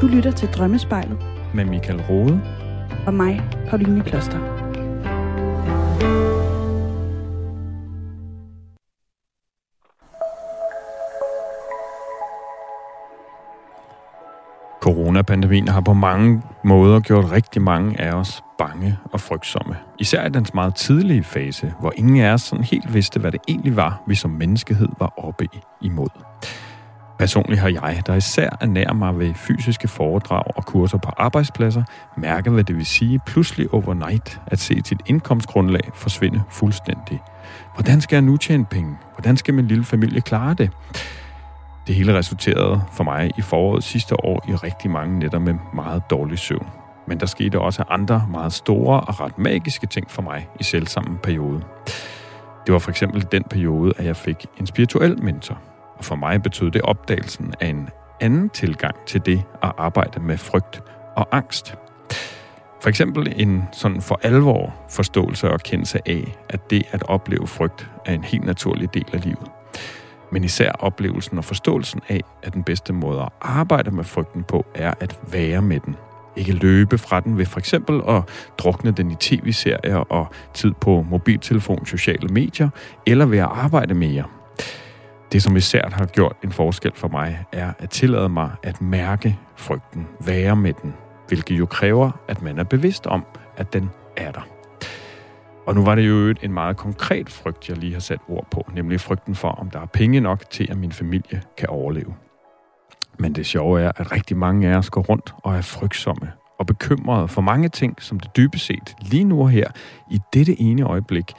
Du lytter til Drømmespejlet. Med Michael Rode. Og mig, Pauline Kloster. Coronapandemien har på mange måder gjort rigtig mange af os bange og frygtsomme. Især i dens meget tidlige fase, hvor ingen af os sådan helt vidste, hvad det egentlig var, vi som menneskehed var oppe imod. Personligt har jeg, der især ernærer mig ved fysiske foredrag og kurser på arbejdspladser, mærket, hvad det vil sige pludselig overnight at se sit indkomstgrundlag forsvinde fuldstændig. Hvordan skal jeg nu tjene penge? Hvordan skal min lille familie klare det? Det hele resulterede for mig i foråret sidste år i rigtig mange nætter med meget dårlig søvn. Men der skete også andre meget store og ret magiske ting for mig i selvsamme periode. Det var for eksempel den periode, at jeg fik en spirituel mentor. Og for mig betød det opdagelsen af en anden tilgang til det at arbejde med frygt og angst. For eksempel en sådan for alvor forståelse og kendelse af, at det at opleve frygt er en helt naturlig del af livet men især oplevelsen og forståelsen af, at den bedste måde at arbejde med frygten på, er at være med den. Ikke løbe fra den ved for eksempel at drukne den i tv-serier og tid på mobiltelefon, sociale medier, eller ved at arbejde mere. Det, som især har gjort en forskel for mig, er at tillade mig at mærke frygten, være med den, hvilket jo kræver, at man er bevidst om, at den er der. Og nu var det jo en meget konkret frygt, jeg lige har sat ord på, nemlig frygten for, om der er penge nok til, at min familie kan overleve. Men det sjove er, at rigtig mange af os går rundt og er frygtsomme og bekymrede for mange ting, som det dybest set lige nu og her, i dette ene øjeblik,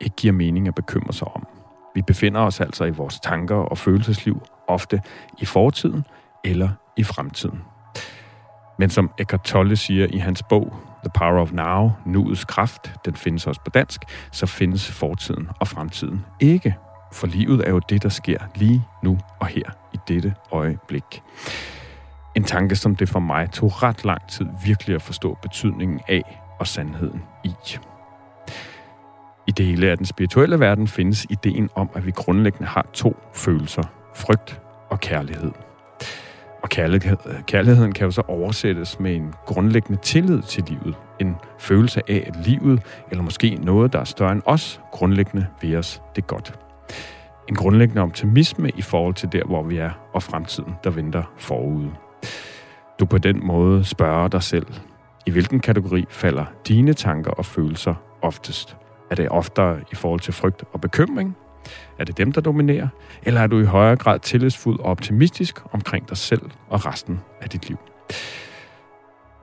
ikke giver mening at bekymre sig om. Vi befinder os altså i vores tanker og følelsesliv ofte i fortiden eller i fremtiden. Men som Eckhart Tolle siger i hans bog The Power of Now, nuets kraft, den findes også på dansk, så findes fortiden og fremtiden ikke. For livet er jo det, der sker lige nu og her, i dette øjeblik. En tanke, som det for mig tog ret lang tid virkelig at forstå betydningen af og sandheden i. I dele af den spirituelle verden findes ideen om, at vi grundlæggende har to følelser, frygt og kærlighed. Og kærlighed, kærligheden kan jo så oversættes med en grundlæggende tillid til livet. En følelse af, at livet, eller måske noget, der er større end os, grundlæggende ved os det godt. En grundlæggende optimisme i forhold til der, hvor vi er, og fremtiden, der venter forude. Du på den måde spørger dig selv, i hvilken kategori falder dine tanker og følelser oftest? Er det oftere i forhold til frygt og bekymring, er det dem, der dominerer? Eller er du i højere grad tillidsfuld og optimistisk omkring dig selv og resten af dit liv?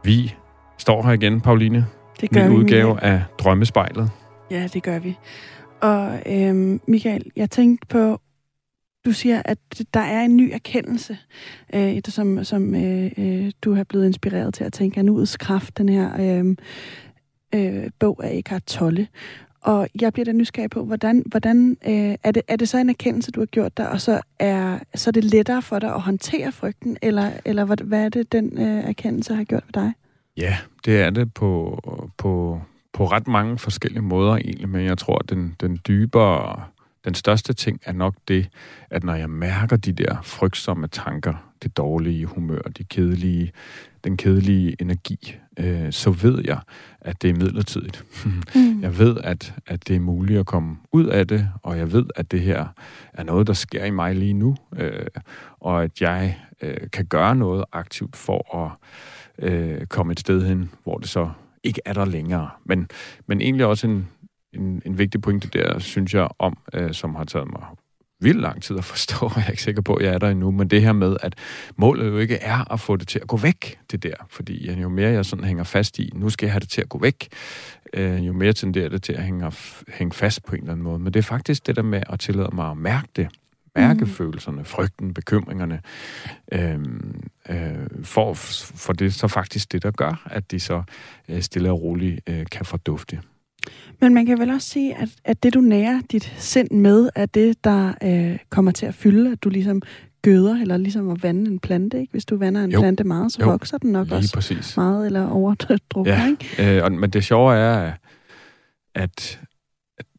Vi står her igen, Pauline. Det gør Ny vi, udgave Michael. af Drømmespejlet. Ja, det gør vi. Og øhm, Michael, jeg tænkte på, du siger, at der er en ny erkendelse, øh, som, som øh, øh, du har blevet inspireret til at tænke, er nuets kraft, den her øh, øh, bog af Eckhart Tolle. Og jeg bliver da nysgerrig på, hvordan, hvordan øh, er, det, er det så en erkendelse, du har gjort der, og så er, så er det lettere for dig at håndtere frygten, eller, eller hvad, hvad er det, den øh, erkendelse har gjort ved dig? Ja, det er det på, på, på ret mange forskellige måder egentlig, men jeg tror, at den, den dybere, den største ting er nok det, at når jeg mærker de der frygtsomme tanker, det dårlige humør, de kedelige, den kedelige energi, øh, så ved jeg, at det er midlertidigt. Mm. Jeg ved, at, at det er muligt at komme ud af det, og jeg ved, at det her er noget, der sker i mig lige nu, øh, og at jeg øh, kan gøre noget aktivt for at øh, komme et sted hen, hvor det så ikke er der længere. Men, men egentlig også en, en, en vigtig pointe der, synes jeg, om, øh, som har taget mig vildt lang tid at forstå, og jeg er ikke sikker på, at jeg er der endnu, men det her med, at målet jo ikke er at få det til at gå væk, det der. Fordi jo mere jeg sådan hænger fast i, nu skal jeg have det til at gå væk, øh, jo mere tenderer det til at hænge, hænge fast på en eller anden måde. Men det er faktisk det der med at tillade mig at mærke det. Mærke mm. følelserne, frygten, bekymringerne. Øh, øh, for, for det er så faktisk det, der gør, at de så øh, stille og roligt øh, kan fordufte. Men man kan vel også sige, at, at det, du nærer dit sind med, er det, der øh, kommer til at fylde, at du ligesom gøder, eller ligesom at vande en plante, ikke? Hvis du vander en Jo. plante meget, så Jo. vokser den nok Lige også præcis. meget, eller overdrukner, Ja. ikke? Øh, og, men det sjove er, at, at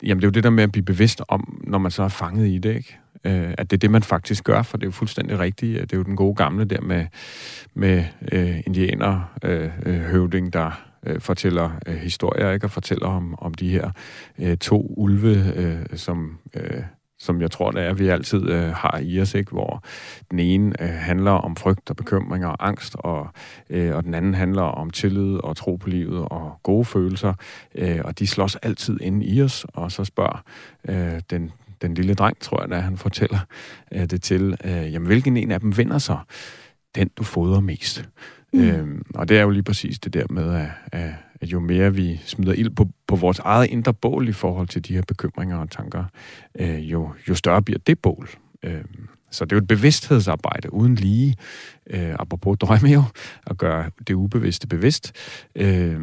jamen, det er jo det der med at blive bevidst om, når man så er fanget i det, ikke? Øh, at det er det, man faktisk gør, for det er jo fuldstændig rigtigt. Det er jo den gode gamle der med, med øh, indianer, øh, øh høvding, der øh, fortæller øh, historier, ikke? og fortæller om, om de her øh, to ulve, øh, som... Øh, som jeg tror, det er, vi altid øh, har i os, ikke? hvor den ene øh, handler om frygt og bekymring og angst, og, øh, og den anden handler om tillid og tro på livet og gode følelser, øh, og de slås altid ind i os, og så spørger øh, den, den lille dreng, tror jeg, da han fortæller øh, det til, øh, jamen hvilken en af dem vinder så? Den, du fodrer mest. Mm. Øhm, og det er jo lige præcis det der med, at, at, at jo mere vi smider ild på, på vores eget indre bål i forhold til de her bekymringer og tanker, øh, jo, jo større bliver det bål. Øh, så det er jo et bevidsthedsarbejde uden lige, øh, apropos drømme jo, at gøre det ubevidste bevidst, øh,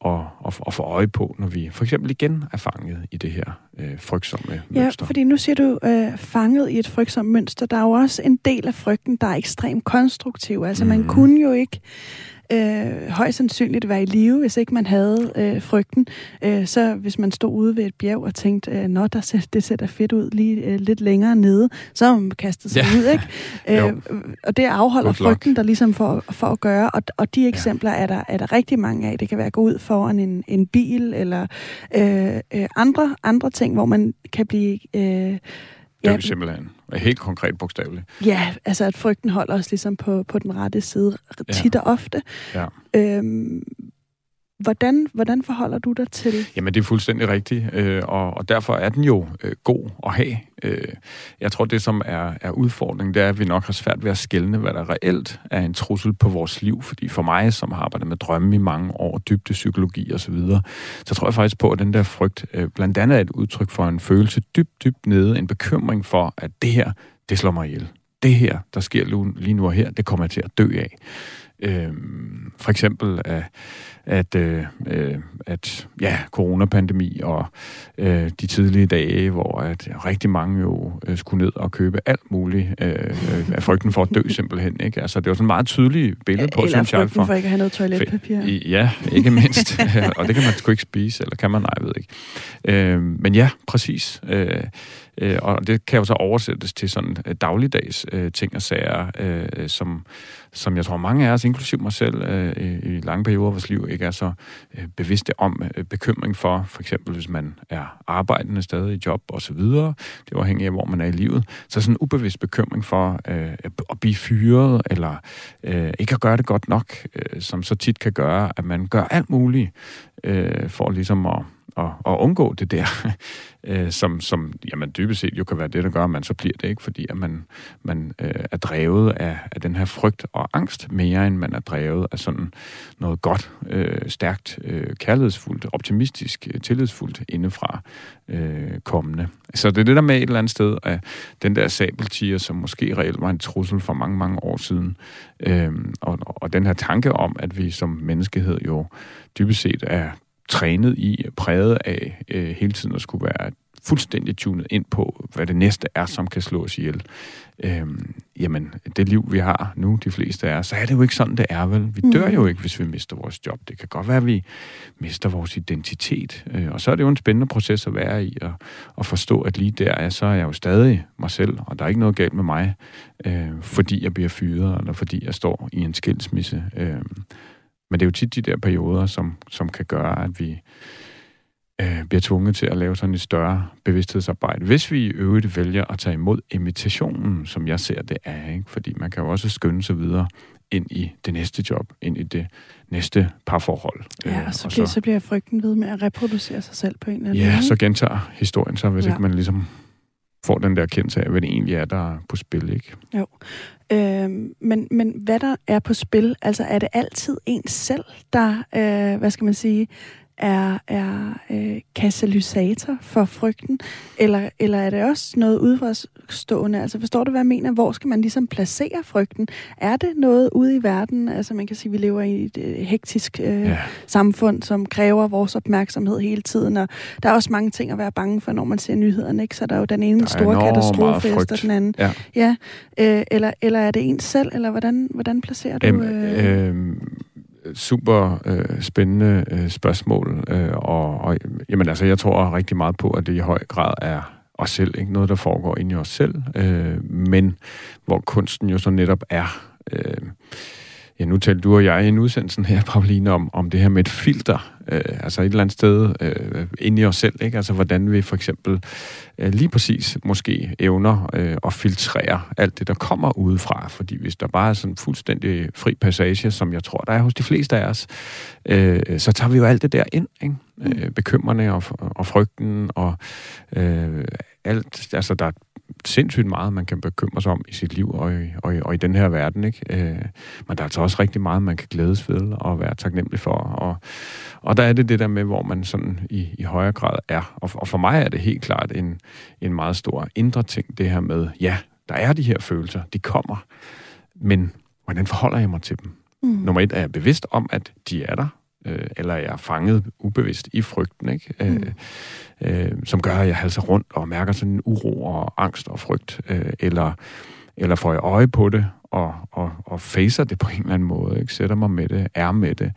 og, og, og få øje på, når vi for eksempel igen er fanget i det her øh, frygtsomme ja, mønster. Ja, fordi nu siger du øh, fanget i et frygtsomt mønster. Der er jo også en del af frygten, der er ekstremt konstruktiv. Altså mm. man mhm. kunne jo ikke øh, højst sandsynligt være i live, hvis ikke man havde øh, frygten. Øh, så hvis man stod ude ved et bjerg og tænkte, øh, nå, der ser, det ser da fedt ud lige øh, lidt længere nede, så har man kastet sig ja. ud, ikke? Øh, og det afholder Good frygten luck. der ligesom for, for at gøre, og, og de eksempler ja. er, der, er der rigtig mange af. Det kan være at gå ud foran en, en bil, eller øh, øh, andre, andre ting, hvor man kan blive... Øh, det er ja, simpelthen helt konkret bogstaveligt. Ja, altså at frygten holder os ligesom på, på den rette side tit ja. og ofte. Ja. Øhm, Hvordan, hvordan forholder du dig til? Jamen, det er fuldstændig rigtigt, øh, og, og derfor er den jo øh, god at have. Øh, jeg tror, det som er, er udfordringen, det er, at vi nok har svært ved at skælne, hvad der reelt er en trussel på vores liv. Fordi for mig, som har arbejdet med drømme i mange år, dybde psykologi osv., så, videre, så tror jeg faktisk på, at den der frygt øh, blandt andet er et udtryk for en følelse dybt, dybt nede, en bekymring for, at det her, det slår mig ihjel. Det her, der sker lige nu og her, det kommer jeg til at dø af. Øh, for eksempel at, at, øh, øh, at ja, coronapandemi og øh, de tidlige dage, hvor at rigtig mange jo øh, skulle ned og købe alt muligt øh, øh, af frygten for at dø simpelthen. Ikke? Altså, det var sådan et meget tydeligt billede på, synes jeg. For, for ikke at have noget toiletpapir. Ja, ikke mindst. og det kan man sgu ikke spise, eller kan man? Nej, jeg ved ikke. Øh, men ja, præcis. Øh, Øh, og det kan jo så oversættes til sådan dagligdags øh, ting og sager, øh, som, som jeg tror mange af os, inklusiv mig selv, øh, i, i lange perioder af vores liv, ikke er så øh, bevidste om øh, bekymring for, for eksempel hvis man er arbejdende stadig i job og så videre, det er afhængigt af, hvor man er i livet, så sådan en ubevidst bekymring for øh, at blive fyret, eller øh, ikke at gøre det godt nok, øh, som så tit kan gøre, at man gør alt muligt øh, for ligesom at at, at undgå det der, øh, som, som jamen, dybest set jo kan være det, der gør, at man så bliver det ikke, fordi at man, man øh, er drevet af, af den her frygt og angst mere, end man er drevet af sådan noget godt, øh, stærkt, øh, kærlighedsfuldt, optimistisk, øh, tillidsfuldt indefra øh, kommende. Så det er det der med et eller andet sted, at den der sabeltiger, som måske reelt var en trussel for mange, mange år siden, øh, og, og den her tanke om, at vi som menneskehed jo dybest set er trænet i, præget af øh, hele tiden at skulle være fuldstændig tunet ind på, hvad det næste er, som kan slå os ihjel. Øhm, jamen, det liv, vi har nu, de fleste af os, så er det jo ikke sådan, det er vel. Vi dør mm. jo ikke, hvis vi mister vores job. Det kan godt være, at vi mister vores identitet. Øh, og så er det jo en spændende proces at være i, og, og forstå, at lige der er, så er jeg jo stadig mig selv, og der er ikke noget galt med mig, øh, fordi jeg bliver fyret, eller fordi jeg står i en skilsmisse. Øh, men det er jo tit de der perioder, som, som kan gøre, at vi øh, bliver tvunget til at lave sådan et større bevidsthedsarbejde. Hvis vi i øvrigt vælger at tage imod invitationen, som jeg ser det er, ikke? fordi man kan jo også skynde sig videre ind i det næste job, ind i det næste parforhold. Ja, øh, og så, bliver, så, så bliver frygten ved med at reproducere sig selv på en eller anden måde. Ja, så gentager historien sig, hvis ja. ikke man ligesom får den der kendelse af, hvad det egentlig er, der er på spil, ikke? Jo. Øh, men, men hvad der er på spil, altså er det altid ens selv, der, øh, hvad skal man sige, er, er øh, katalysator for frygten, eller, eller er det også noget udefra, udefrastående? Altså forstår du, hvad jeg mener? Hvor skal man ligesom placere frygten? Er det noget ude i verden? Altså man kan sige, at vi lever i et øh, hektisk øh, ja. samfund, som kræver vores opmærksomhed hele tiden, og der er også mange ting at være bange for, når man ser nyhederne, ikke? Så der er jo den ene store katastrofe efter den anden. Ja. ja. Øh, eller, eller er det ens selv, eller hvordan, hvordan placerer du... Øh... Øh, super øh, spændende øh, spørgsmål, øh, og, og jamen, altså, jeg tror rigtig meget på, at det i høj grad er os selv, ikke? Noget, der foregår inde i os selv, øh, men hvor kunsten jo så netop er... Øh, Ja, nu talte du og jeg i en udsendelse her, Pauline, om, om det her med et filter, øh, altså et eller andet sted øh, inde i os selv, ikke? Altså hvordan vi for eksempel øh, lige præcis måske evner øh, at filtrere alt det, der kommer udefra, fordi hvis der bare er sådan fuldstændig fri passage, som jeg tror, der er hos de fleste af os, øh, så tager vi jo alt det der ind, ikke? Øh, bekymrende og, og frygten og øh, alt, altså der er sindssygt meget, man kan bekymre sig om i sit liv og i, og i, og i den her verden. Ikke? Øh, men der er altså også rigtig meget, man kan glædes ved og være taknemmelig for. Og, og der er det det der med, hvor man sådan i, i højere grad er. Og, og for mig er det helt klart en, en meget stor indre ting, det her med, ja, der er de her følelser, de kommer, men hvordan forholder jeg mig til dem? Mm. Nummer et er jeg bevidst om, at de er der, øh, eller jeg er fanget ubevidst i frygten, ikke? Mm. Øh, øh, som gør, at jeg halser rundt og mærker sådan en uro og angst og frygt, øh, eller, eller får jeg øje på det og, og, og facer det på en eller anden måde, ikke? sætter mig med det, er med det,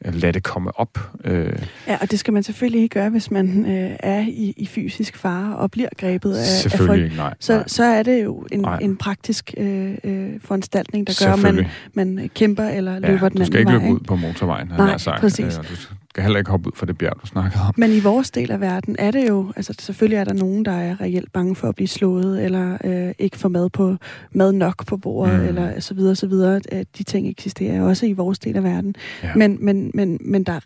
lad det komme op. Øh. Ja, og det skal man selvfølgelig ikke gøre, hvis man øh, er i, i fysisk fare og bliver grebet af, selvfølgelig af folk. Nej, så, nej. så er det jo en, en praktisk øh, øh, foranstaltning, der gør, at man, man kæmper eller løber ja, den anden vej. du skal ikke løbe ud på motorvejen, nej, sagt. præcis. Øh, du skal heller ikke hoppe ud for det bjerg, du snakkede om. Men i vores del af verden er det jo, altså selvfølgelig er der nogen, der er reelt bange for at blive slået, eller øh, ikke få mad, på, mad nok på bordet, mm. eller så videre, så videre. De ting eksisterer også i vores del af verden. Ja. Men, men, men, men der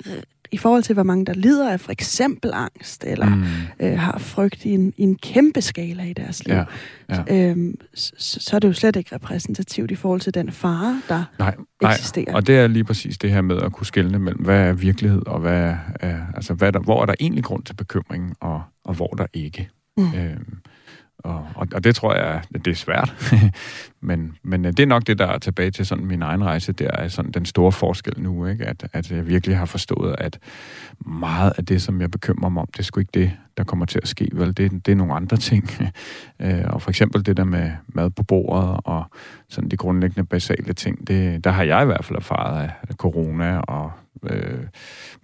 i forhold til, hvor mange der lider af for eksempel angst, eller mm. øh, har frygt i en, i en kæmpe skala i deres liv, ja, ja. Øhm, så, så er det jo slet ikke repræsentativt i forhold til den fare, der nej, eksisterer. Nej, og det er lige præcis det her med at kunne skelne mellem, hvad er virkelighed, og hvad er, altså, hvad er der, hvor er der egentlig grund til bekymring, og, og hvor der ikke. Mm. Øhm, og, og, og det tror jeg, det er svært. men, men øh, det er nok det, der er tilbage til sådan min egen rejse, der er sådan den store forskel nu, ikke? At, at jeg virkelig har forstået, at meget af det, som jeg bekymrer mig om, det er sgu ikke det, der kommer til at ske, vel? Det, det er nogle andre ting. Øh, og for eksempel det der med mad på bordet, og sådan de grundlæggende basale ting, det, der har jeg i hvert fald erfaret af corona og øh,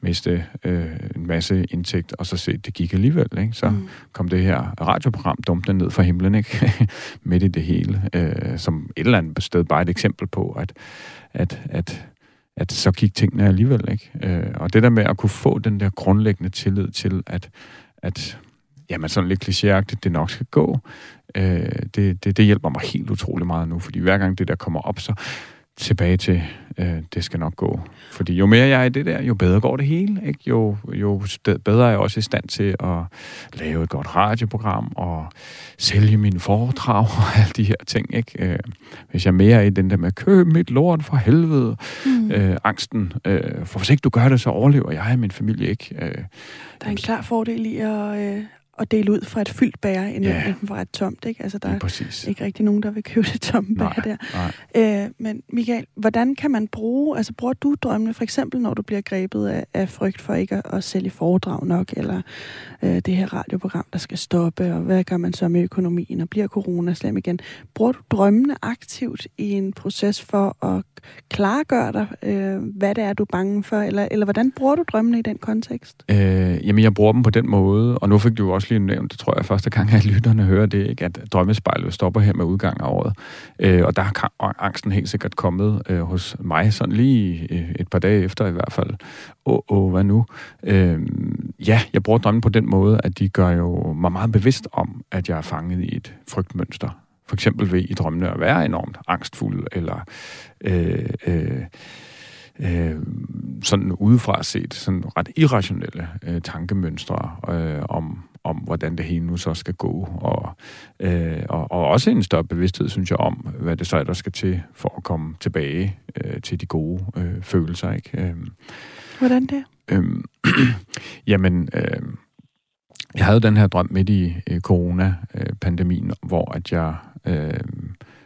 miste øh, en masse indtægt, og så se, det gik alligevel. Ikke? Så mm. kom det her radioprogram dumpende ned fra himlen, ikke? midt i det hele, øh, som et eller andet sted bare et eksempel på, at, at, at, at så gik tingene alligevel. Ikke? Øh, og det der med at kunne få den der grundlæggende tillid til, at, at jamen sådan lidt klichéagtigt, det nok skal gå, øh, det, det, det hjælper mig helt utrolig meget nu, fordi hver gang det der kommer op, så tilbage til, øh, det skal nok gå. Fordi jo mere jeg er i det der, jo bedre går det hele. Ikke? Jo, jo bedre er jeg også i stand til at lave et godt radioprogram og sælge mine foredrag og alle de her ting. Ikke? Øh, hvis jeg mere er i den der med, køb mit lort for helvede, mm. øh, angsten, øh, for hvis ikke du gør det, så overlever jeg og min familie ikke. Øh, der er en klar fordel i at, øh, at dele ud fra et fyldt bær, end ja. enten fra et tomt. Ikke? Altså, der ja, er ikke rigtig nogen, der vil købe det tomme bær der. Nej. Øh, men Michael, hvordan kan man bruge, altså bruger du drømmene for eksempel, når du bliver grebet af, af frygt for ikke at, at sælge foredrag nok, eller øh, det her radioprogram, der skal stoppe, og hvad gør man så med økonomien, og bliver corona slem igen? Bruger du drømmene aktivt i en proces for at klargøre dig, øh, hvad det er, du er bange for, eller, eller hvordan bruger du drømmene i den kontekst? Øh, jamen, jeg bruger dem på den måde, og nu fik du også lige nævnt, det tror jeg første gang, at lytterne hører det, ikke? at drømmespejlet stopper her med udgang af året. Øh, og der har angsten helt sikkert kommet øh, hos mig, sådan lige øh, et par dage efter i hvert fald. Åh, åh, hvad nu? Øh, ja, jeg bruger drømmen på den måde, at de gør jo mig meget bevidst om, at jeg er fanget i et frygtmønster. For eksempel ved i drømmene at være enormt angstfuld, eller øh, øh, øh, sådan udefra set sådan ret irrationelle øh, tankemønstre øh, om, om, hvordan det hele nu så skal gå, og, øh, og, og også en større bevidsthed, synes jeg, om, hvad det så er, der skal til for at komme tilbage øh, til de gode øh, følelser. Ikke? Øh, hvordan det? Øh, jamen, øh, jeg havde den her drøm midt i øh, corona-pandemien, hvor at jeg... Øh,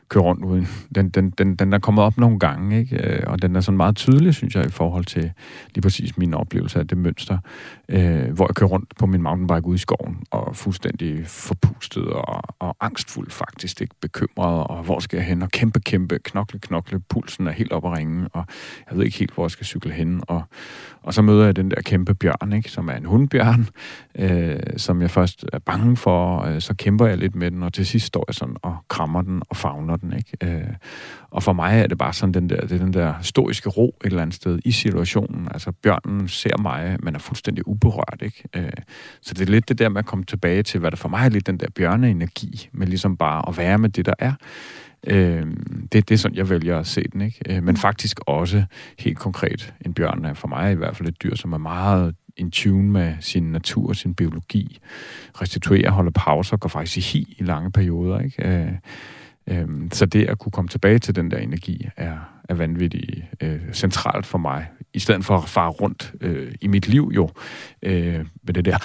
kører rundt uden. Den, den, den, den er kommet op nogle gange, ikke? Øh, og den er sådan meget tydelig, synes jeg, i forhold til lige præcis min oplevelse af det mønster øh, hvor jeg kører rundt på min mountainbike ude i skoven, og fuldstændig forpustet og, og angstfuld faktisk, ikke bekymret, og hvor skal jeg hen, og kæmpe, kæmpe, knokle, knokle, pulsen er helt op at ringe, og jeg ved ikke helt, hvor jeg skal cykle hen, og, og så møder jeg den der kæmpe bjørn, ikke, som er en hundbjørn, øh, som jeg først er bange for, øh, så kæmper jeg lidt med den, og til sidst står jeg sådan og krammer den og favner den, ikke? Øh, og for mig er det bare sådan den der, det er den der historiske ro et eller andet sted i situationen. Altså bjørnen ser mig, men er fuldstændig uberørt, ikke? Øh, så det er lidt det der med at komme tilbage til, hvad der for mig er lidt den der bjørneenergi, med ligesom bare at være med det, der er. Øh, det, det er sådan, jeg vælger at se den, ikke? Øh, men faktisk også helt konkret, en bjørn er for mig i hvert fald et dyr, som er meget in tune med sin natur, sin biologi, restituerer, holder pauser, går faktisk i hi i lange perioder, ikke? Øh, øh, så det at kunne komme tilbage til den der energi er, er vanvittigt øh, centralt for mig. I stedet for at fare rundt øh, i mit liv jo øh, med det der,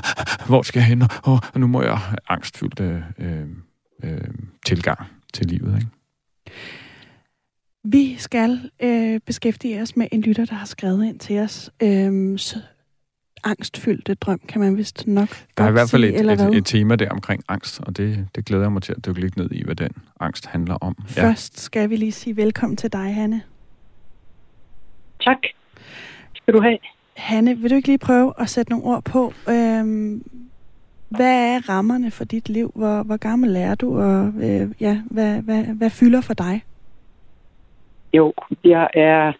hvor skal jeg hen? Oh, og nu må jeg angstfyldt øh, øh, tilgang til livet. Ikke? Vi skal øh, beskæftige os med en lytter, der har skrevet ind til os. Øh, angstfyldte drøm, kan man vist nok Der er i hvert fald sige, et, et, et tema der omkring angst, og det, det glæder jeg mig til at dykke lidt ned i, hvad den angst handler om. Ja. Først skal vi lige sige velkommen til dig, Hanne. Tak. Skal du have. Hanne, vil du ikke lige prøve at sætte nogle ord på, øhm, hvad er rammerne for dit liv? Hvor, hvor gammel er du, og øh, ja, hvad, hvad, hvad fylder for dig? Jo, jeg er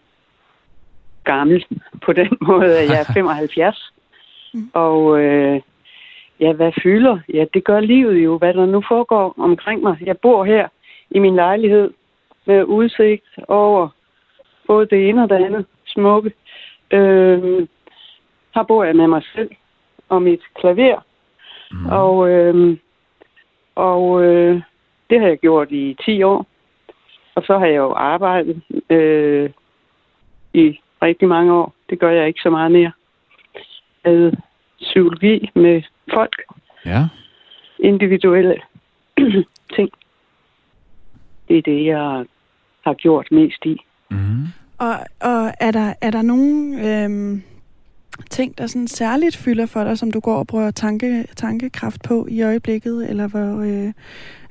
gammel på den måde, at jeg er 75. Mm. Og øh, ja, hvad fylder? Ja, det gør livet jo, hvad der nu foregår omkring mig. Jeg bor her i min lejlighed med udsigt over både det ene og det andet smukke. Øh, her bor jeg med mig selv og mit klaver. Mm. Og, øh, og øh, det har jeg gjort i 10 år. Og så har jeg jo arbejdet øh, i rigtig mange år. Det gør jeg ikke så meget mere. Med psykologi med folk. Ja. Individuelle ting. Det er det, jeg har gjort mest i. Mm. Og, og er, der, er der nogen øhm, ting, der sådan særligt fylder for dig, som du går og bruger tanke, tankekraft på i øjeblikket? Eller hvor, øh,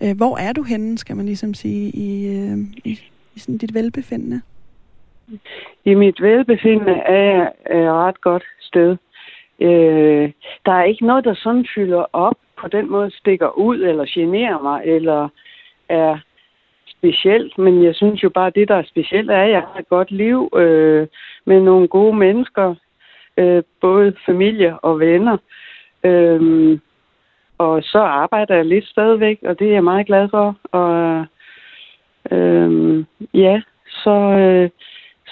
øh, hvor er du henne, skal man ligesom sige, i, øh, i, i sådan dit velbefindende? I mit velbefindende er jeg et ret godt sted. Øh, der er ikke noget, der sådan fylder op på den måde, stikker ud eller generer mig, eller er specielt. Men jeg synes jo bare, at det, der er specielt, er, at jeg har et godt liv øh, med nogle gode mennesker, øh, både familie og venner. Øh, og så arbejder jeg lidt stadigvæk, og det er jeg meget glad for. Og øh, ja, så... Øh,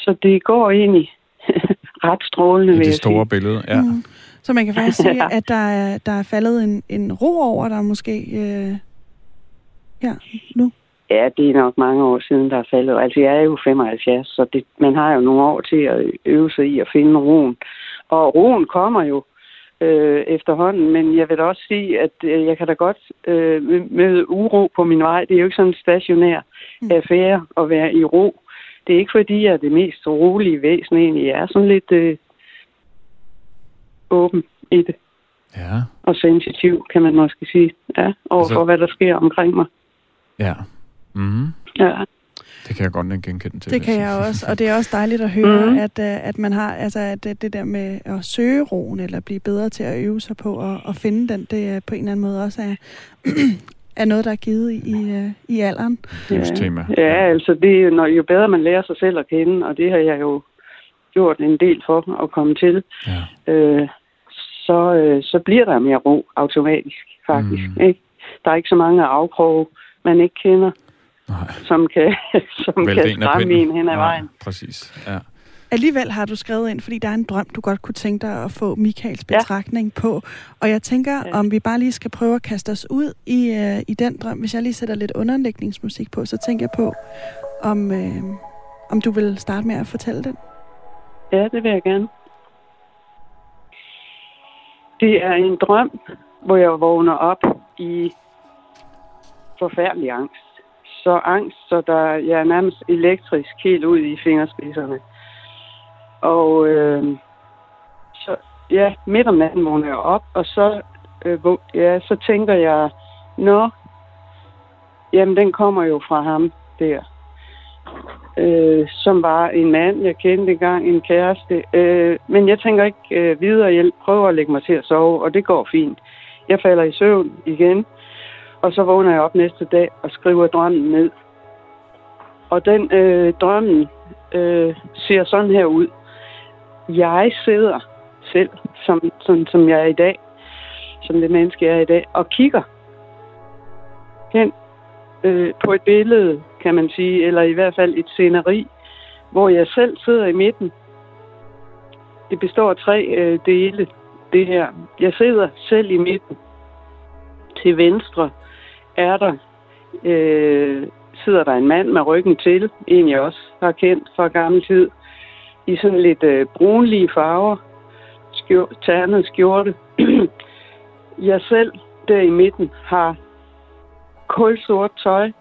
så det går egentlig ret strålende, I det store billede, ja. Mm. Så man kan faktisk sige, at der er, der er faldet en, en ro over der måske øh, ja, nu? Ja, det er nok mange år siden, der er faldet. Altså, jeg er jo 75, så det, man har jo nogle år til at øve sig i at finde roen. Og roen kommer jo øh, efterhånden, men jeg vil da også sige, at øh, jeg kan da godt øh, møde uro på min vej. Det er jo ikke sådan en stationær mm. affære at være i ro det er ikke fordi, jeg er det mest rolige væsen egentlig. Jeg er sådan lidt øh, åben i det. Ja. Og sensitiv, kan man måske sige. Ja, overfor altså... hvad der sker omkring mig. Ja. Mm. Ja. Det kan jeg godt genkende til. Det kan jeg også, og det er også dejligt at høre, mm. at, øh, at man har, altså at det der med at søge roen, eller blive bedre til at øve sig på at, at finde den, det er på en eller anden måde også er, er noget, der er givet i, i, i alderen. Livstema. Ja, ja, altså det, når, jo bedre man lærer sig selv at kende, og det har jeg jo gjort en del for at komme til, ja. øh, så, øh, så bliver der mere ro automatisk, faktisk. Mm. Ikke? Der er ikke så mange afkroge, man ikke kender, Nej. som kan, som kan skræmme en hen ad vejen. Præcis, ja. Alligevel har du skrevet ind, fordi der er en drøm, du godt kunne tænke dig at få Michaels betragtning ja. på. Og jeg tænker, ja. om vi bare lige skal prøve at kaste os ud i, uh, i den drøm. Hvis jeg lige sætter lidt underlægningsmusik på, så tænker jeg på, om, uh, om du vil starte med at fortælle den. Ja, det vil jeg gerne. Det er en drøm, hvor jeg vågner op i forfærdelig angst. Så angst, så der, jeg er nærmest elektrisk helt ud i fingerspidserne. Og øh, så ja, midt om natten vågner jeg op, og så, øh, ja, så tænker jeg, nå, jamen den kommer jo fra ham der. Øh, som var en mand, jeg kendte engang, en kæreste. Øh, men jeg tænker ikke øh, videre, jeg prøver at lægge mig til at sove, og det går fint. Jeg falder i søvn igen, og så vågner jeg op næste dag og skriver drømmen ned. Og den øh, drømmen øh, ser sådan her ud. Jeg sidder selv, som, som, som jeg er i dag, som det menneske jeg er i dag, og kigger hen øh, på et billede, kan man sige, eller i hvert fald et sceneri, hvor jeg selv sidder i midten. Det består af tre øh, dele, det her. Jeg sidder selv i midten. Til venstre er der, øh, sidder der en mand med ryggen til, en jeg også har kendt fra gammel tid, i sådan lidt øh, brunlige farver, skjor, ternet skjorte. jeg selv der i midten har kulsort tøj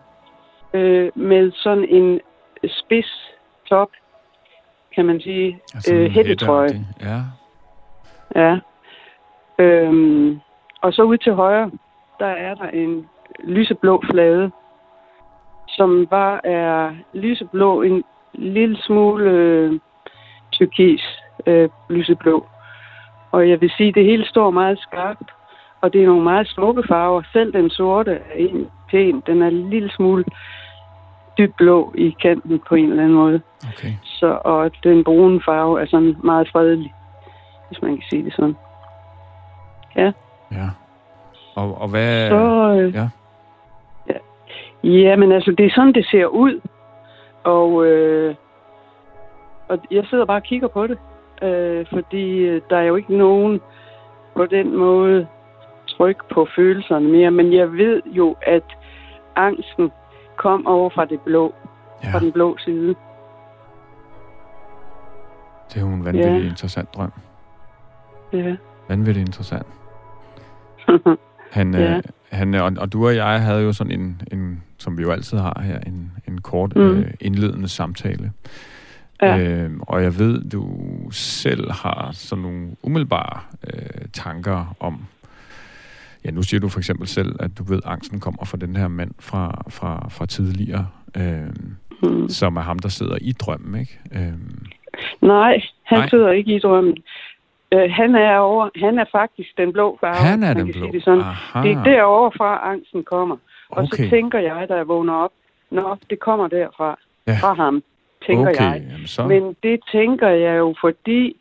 øh, med sådan en spids top, kan man sige, altså øh, hættetrøje. Ja. Ja. Øhm, og så ud til højre, der er der en lyseblå flade, som bare er lyseblå, en lille smule øh, turkis øh, lyseblå. Og jeg vil sige, det hele står meget skarpt, og det er nogle meget smukke farver. Selv den sorte er en pæn. Den er en lille smule dybt blå i kanten på en eller anden måde. Okay. Så, og den brune farve er sådan meget fredelig, hvis man kan sige det sådan. Ja. Ja. Og, og hvad... Så, øh, ja. ja. Ja, men altså, det er sådan, det ser ud. Og, øh, og jeg sidder bare og kigger på det. Øh, fordi øh, der er jo ikke nogen på den måde tryk på følelserne mere. Men jeg ved jo, at angsten kom over fra det blå. Ja. Fra den blå side. Det er jo en vanvittig Ja. interessant drøm. Ja. Vanvittigt interessant. Han, Ja. øh, han, og, og du og jeg havde jo sådan en, en som vi jo altid har her, en, en kort Mm. øh, indledende samtale. Ja. Øh, og jeg ved, du selv har sådan nogle umiddelbare øh, tanker om, ja, nu siger du for eksempel selv, at du ved, at angsten kommer fra den her mand fra, fra, fra tidligere, øh, Mm. som er ham, der sidder i drømmen, ikke? Øh, Nej, han Nej. Sidder ikke i drømmen. Øh, han er over, han er faktisk den blå farve. han er den blå. Sige det, sådan. Aha. det er derovre fra angsten kommer. Og okay. så tænker jeg, da jeg vågner op, Nå, det kommer derfra. Ja. Fra ham, tænker okay. jeg. Jamen, så... Men det tænker jeg jo, fordi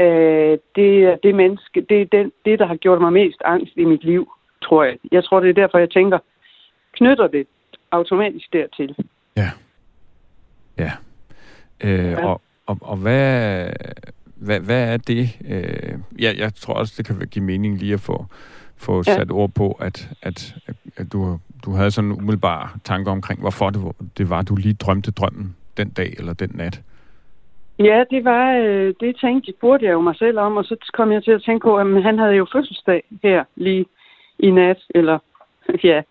øh, det er det menneske, det er den, det, der har gjort mig mest angst i mit liv, tror jeg. Jeg tror, det er derfor, jeg tænker, knytter det automatisk dertil. Ja. Ja. Øh, Ja. Og, og, og hvad, hvad, hvad er det? Øh, ja, jeg tror også, det kan give mening lige at få, få Ja. sat ord på, at, at, at, du, du havde sådan en umiddelbar tanke omkring, hvorfor det, var- det var, du lige drømte drømmen den dag eller den nat. Ja, det var, øh, det tænkte, burde jeg jo mig selv om, og så kom jeg til at tænke på, at han havde jo fødselsdag her lige i nat, eller ja,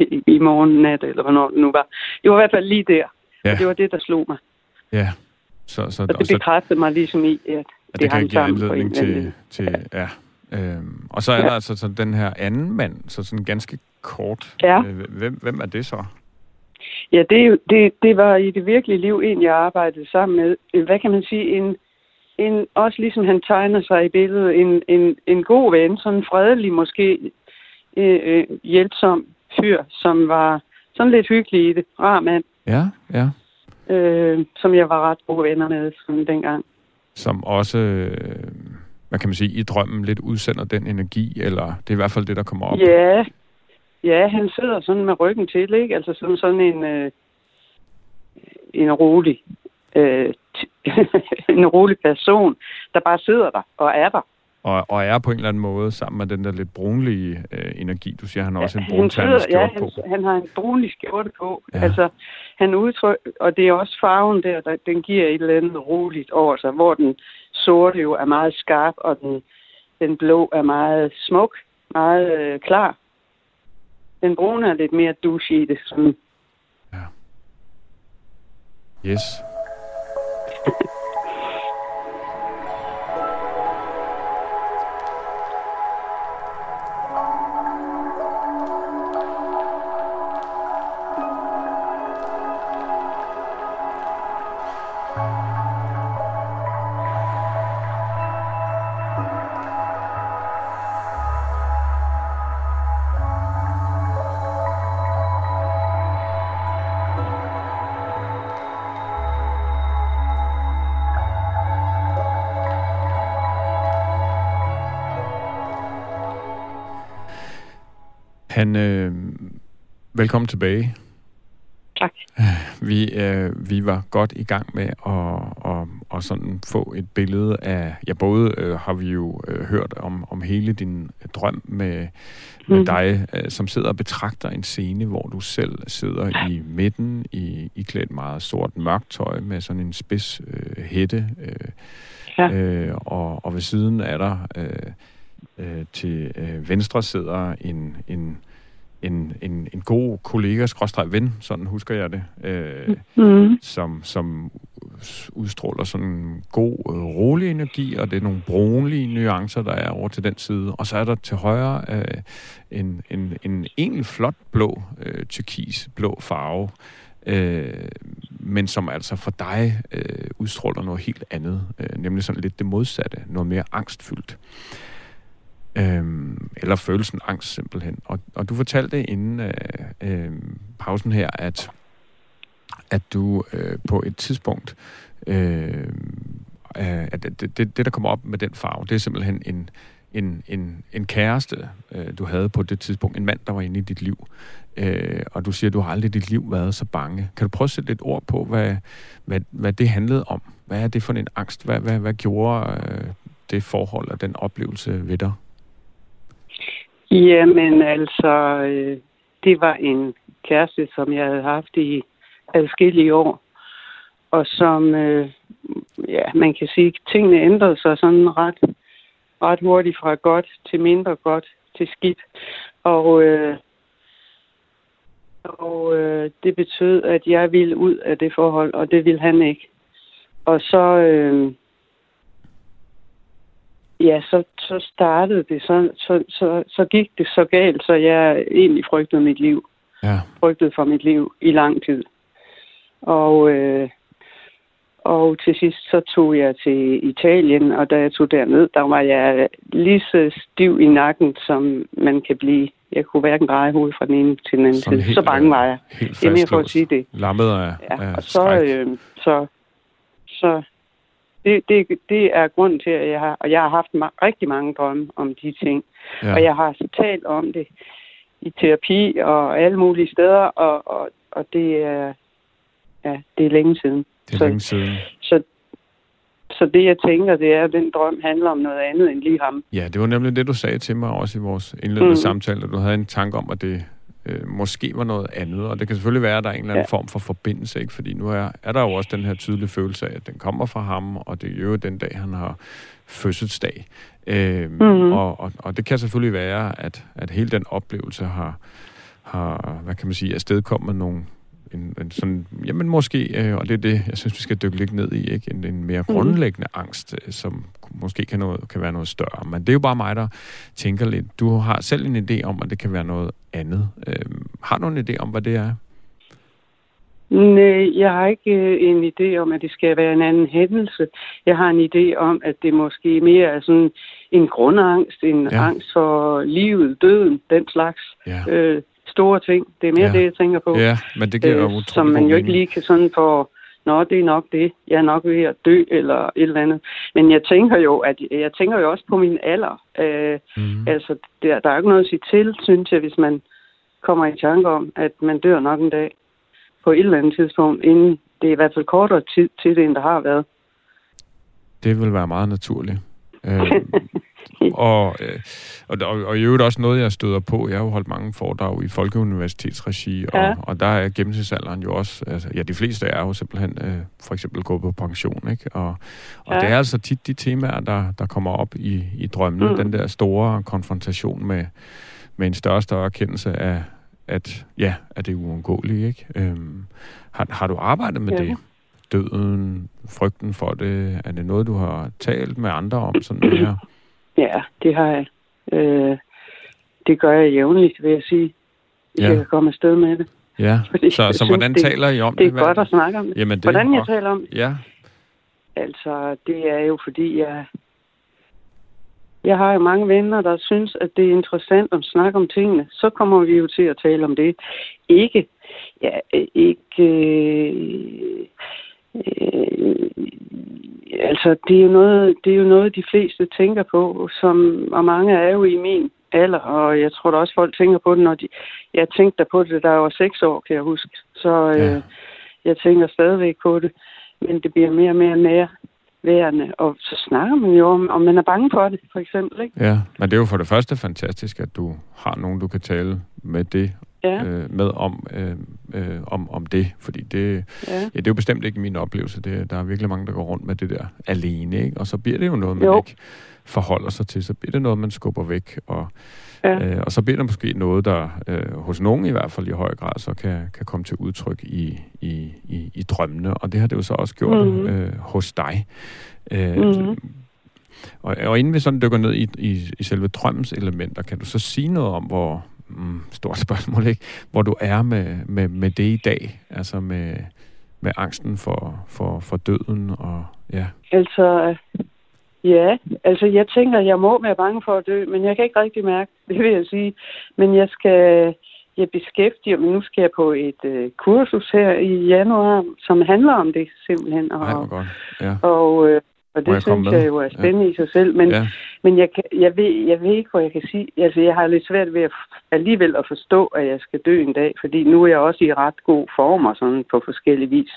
i, i morgen nat, eller hvornår det nu var. Det var i hvert fald lige der, Ja, og det var det, der slog mig. ja. Så, så, Og og det så, bekræftede mig ligesom i, at at det, det kan hang sammen på en til, til ja. Øhm, og så er Ja. der altså så den her anden mand, så sådan ganske kort. Ja. Øh, hvem, hvem er det så? Ja, det, det, det var i det virkelige liv en, jeg arbejdede sammen med. Hvad kan man sige? En, en, også ligesom han tegner sig i billedet, en, en, en god ven, sådan en fredelig, måske øh, øh, hjælpsom fyr, som var sådan lidt hyggelig i det. Rar mand, Ja, ja. øh, som jeg var ret gode venner med sådan dengang. som også, øh, hvad kan man sige, i drømmen lidt udsender den energi, eller det er i hvert fald det, der kommer op. Ja, ja, han sidder sådan med ryggen til, ikke? Altså sådan, sådan en, øh, en rolig øh, en rolig person, der bare sidder der og er der. Og, og er på en eller anden måde sammen med den der lidt brunlige øh, energi. Du siger, han har også en han, brunternet sidder, ja, skjort på. han, han har en brunlig skjorte på. Ja. Ja. Altså, han udtryk, og det er også farven der, der, den giver et eller andet roligt over sig, hvor den sorte jo er meget skarp, og den, den blå er meget smuk, meget øh, klar. Den brune er lidt mere douche i det. Sådan. Yes. Han, øh, velkommen tilbage. Tak. Vi, øh, vi var godt i gang med at, at, at sådan få et billede af, ja både øh, har vi jo øh, hørt om, om hele din drøm med, med mm. dig, øh, som sidder og betragter en scene, hvor du selv sidder i midten, i, i klædt meget sort mørkt tøj med sådan en spids øh, hætte, øh, ja. øh, og, og ved siden er der øh, øh, til øh, venstre sidder en, en en, en, en god kollega, skråstreg ven, sådan husker jeg det, øh, mm. som, som udstråler sådan en god, øh, rolig energi, og det er nogle brunlige nuancer, der er over til den side. Og så er der til højre øh, en, en, en egentlig flot blå, øh, turkis blå farve, øh, men som altså for dig øh, udstråler noget helt andet, øh, nemlig sådan lidt det modsatte, noget mere angstfyldt. Øhm, eller følelsen angst simpelthen. Og, og du fortalte inden øh, øh, pausen her, at, at du øh, på et tidspunkt, øh, øh, at det, det, det der kommer op med den farve, det er simpelthen en, en, en, en kæreste, øh, du havde på det tidspunkt, en mand, der var inde i dit liv. Øh, og du siger, at du har aldrig i dit liv været så bange. Kan du prøve at sætte lidt ord på, hvad, hvad, hvad det handlede om? Hvad er det for en angst? Hvad, hvad, hvad gjorde øh, det forhold og den oplevelse ved dig? Jamen altså, øh, det var en kæreste, som jeg havde haft i adskillige år. Og som, øh, ja, man kan sige, tingene ændrede sig sådan ret, ret hurtigt fra godt til mindre godt til skidt. Og, øh, og øh, det betød, at jeg ville ud af det forhold, og det ville han ikke. Og så, øh, ja, så, så startede det, så, så, så, så gik det så galt, så jeg egentlig frygtede mit liv. Ja. Frygtede for mit liv i lang tid. Og, øh, og til sidst så tog jeg til Italien, og da jeg tog derned, der var jeg lige så stiv i nakken, som man kan blive. Jeg kunne hverken dreje hovedet fra den ene til den anden side. Så bange var jeg. Helt det er mere for at sige det. Lammet af, ja, af og så, øh, så, så det, det, det er grund til, at jeg har, og jeg har haft ma- rigtig mange drømme om de ting. Ja. Og jeg har talt om det i terapi og alle mulige steder, og, og, og det er, ja, det er længe siden. Det er så, længe siden. Så, så det, jeg tænker, det er, at den drøm handler om noget andet end lige ham. Ja, det var nemlig det, du sagde til mig også i vores indledende mm. samtale, at du havde en tanke om, at det øh, måske var noget andet. Og det kan selvfølgelig være, at der er en eller anden ja. form for forbindelse, ikke? fordi nu er, er der jo også den her tydelige følelse af, at den kommer fra ham, og det er jo den dag, han har fødselsdag. Øh, mm-hmm. og, og, og det kan selvfølgelig være, at, at hele den oplevelse har, har hvad kan man sige, afstedkommet nogle, en, en sådan, jamen måske, øh, og det er det, jeg synes, vi skal dykke lidt ned i, ikke? En, en mere mhm. grundlæggende mm. angst, øh, som måske kan, noget, kan være noget større. Men det er jo bare mig, der tænker lidt. Du har selv en idé om, at det kan være noget andet. Øh, har du en idé om, hvad det er? Nej, jeg har ikke øh, en idé om, at det skal være en anden hændelse. Jeg har en idé om, at det måske mere er sådan en grundangst, en ja. angst for livet, døden, den slags. Ja. Øh, store ting. Det er mere ja. det, jeg tænker på. Ja, men det giver øh, Som man jo ikke lige kan sådan få, nå, det er nok det. Jeg er nok ved at dø, eller et eller andet. Men jeg tænker jo, at jeg tænker jo også på min alder. Øh, mm. Altså, der, der er ikke noget at sige til, synes jeg, hvis man kommer i tanke om, at man dør nok en dag på et eller andet tidspunkt, inden det er i hvert fald kortere tid til det, end der har været. Det vil være meget naturligt. Øh, og, øh, og, og, og i øvrigt også noget, jeg støder på. Jeg har jo holdt mange foredrag i Folkeuniversitetsregi, og, ja. og der er gennemsnitsalderen jo også, altså, ja, de fleste er jo simpelthen øh, for eksempel gået på pension, ikke? Og, og ja. det er altså tit de temaer, der, der kommer op i, i drømmene, mm. den der store konfrontation med, med en større og større erkendelse af, at ja, at det er uundgåeligt, ikke? Øhm, har, har du arbejdet med ja. det? Døden, frygten for det, er det noget, du har talt med andre om sådan mere? Ja, det har jeg. Øh, det gør jeg jævnligt, vil jeg sige. Hvis ja. jeg kan komme afsted med det. Ja, Fordi så, så hvordan synes, taler I om det? Det er godt at snakke om det. Jamen, det hvordan jeg taler om det? Ja, altså, det er jo fordi, jeg, jeg har jo mange venner, der synes, at det er interessant at snakke om tingene. Så kommer vi jo til at tale om det. Ikke, ja, ikke, øh, øh, altså, det er, jo noget, det er jo noget, de fleste tænker på, som, og mange er jo i min alder, og jeg tror da også, folk tænker på det, når de... Jeg tænkte på det, da jeg var seks år, kan jeg huske. Så øh, ja. jeg tænker stadigvæk på det, men det bliver mere og mere nær værende, og så snakker man jo om, om man er bange for det, for eksempel. Ikke? Ja, men det er jo for det første fantastisk, at du har nogen, du kan tale med det ja. øh, med om, øh, øh, om, om det, fordi det, ja. Ja, det er jo bestemt ikke min oplevelse. Det, der er virkelig mange, der går rundt med det der alene, ikke? og så bliver det jo noget, man jo. ikke forholder sig til. Så bliver det noget, man skubber væk, og, ja. øh, og så bliver det måske noget, der øh, hos nogen i hvert fald i høj grad så kan, kan komme til udtryk i, i, i, i drømmene, og det har det jo så også gjort mm-hmm. øh, hos dig. Øh, mm-hmm. Og, og inden vi sådan dykker ned i, i, i selve drømmens elementer, kan du så sige noget om, hvor, mm, stort spørgsmål, ikke? Hvor du er med, med, med det i dag, altså med, med angsten for, for, for døden og ja. Altså, ja, altså jeg tænker, jeg må være bange for at dø, men jeg kan ikke rigtig mærke, det vil jeg sige. Men jeg skal, jeg beskæftiger mig, nu skal jeg på et uh, kursus her i januar, som handler om det simpelthen. Og, Ej, godt. Ja. og, uh, og det jeg synes jeg jo er spændende ja. i sig selv. Men, ja. men jeg, kan, jeg, ved, jeg ved ikke, hvor jeg kan sige. Altså, jeg har lidt svært ved at alligevel at forstå, at jeg skal dø en dag, fordi nu er jeg også i ret god form og sådan på forskellige vis.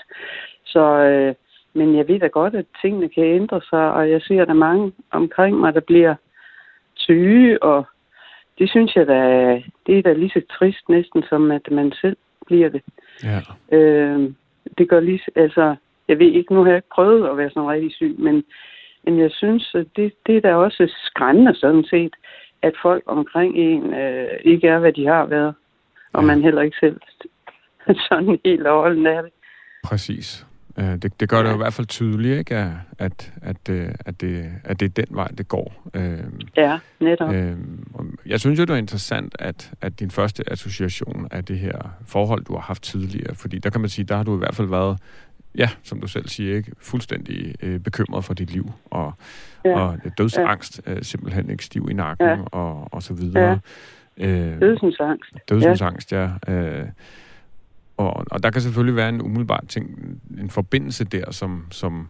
Så, øh, men jeg ved da godt, at tingene kan ændre sig, og jeg ser, at der er mange omkring mig, der bliver syge, og det synes jeg da, det er da lige så trist næsten, som at man selv bliver det. Ja. Øh, det gør lige, altså, jeg ved ikke, nu har jeg ikke prøvet at være sådan rigtig syg, men, men jeg synes, at det, det er da også skræmmende sådan set, at folk omkring en øh, ikke er, hvad de har været, og ja. man heller ikke selv sådan helt overholden er det. Præcis. Øh, det, det gør ja. det jo i hvert fald tydeligt, ikke? At, at, at, øh, at, det, at det er den vej, det går. Øh, ja, netop. jeg synes jo, det er interessant, at, at din første association af det her forhold, du har haft tidligere, fordi der kan man sige, der har du i hvert fald været ja, som du selv siger, ikke fuldstændig øh, bekymret for dit liv, og, ja. og dødsangst, ja. øh, simpelthen ikke stiv i nakken, ja. og, og så videre. Ja. Øh, dødsensangst. Dødsensangst, ja. ja. Øh, og, og der kan selvfølgelig være en umiddelbar ting, en forbindelse der, som, som,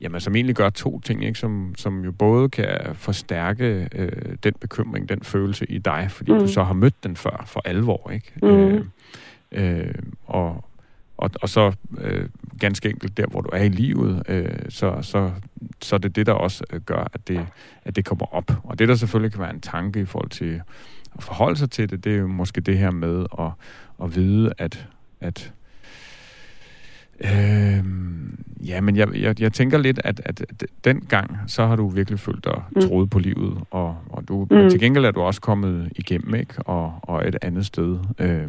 jamen, som egentlig gør to ting, ikke? Som, som jo både kan forstærke øh, den bekymring, den følelse i dig, fordi mm. du så har mødt den før for alvor, ikke? Mm. Øh, øh, og, og, og så øh, ganske enkelt der, hvor du er i livet, øh, så, så, så det er det, der også øh, gør, at det, at det kommer op. Og det, der selvfølgelig kan være en tanke i forhold til at forholde sig til det, det er jo måske det her med at, at vide, at, at Øh, ja, men jeg, jeg, jeg tænker lidt, at, at den gang, så har du virkelig følt dig mm. troet på livet, og, og du, mm. til gengæld er du også kommet igennem, ikke? Og, og et andet sted. Øh,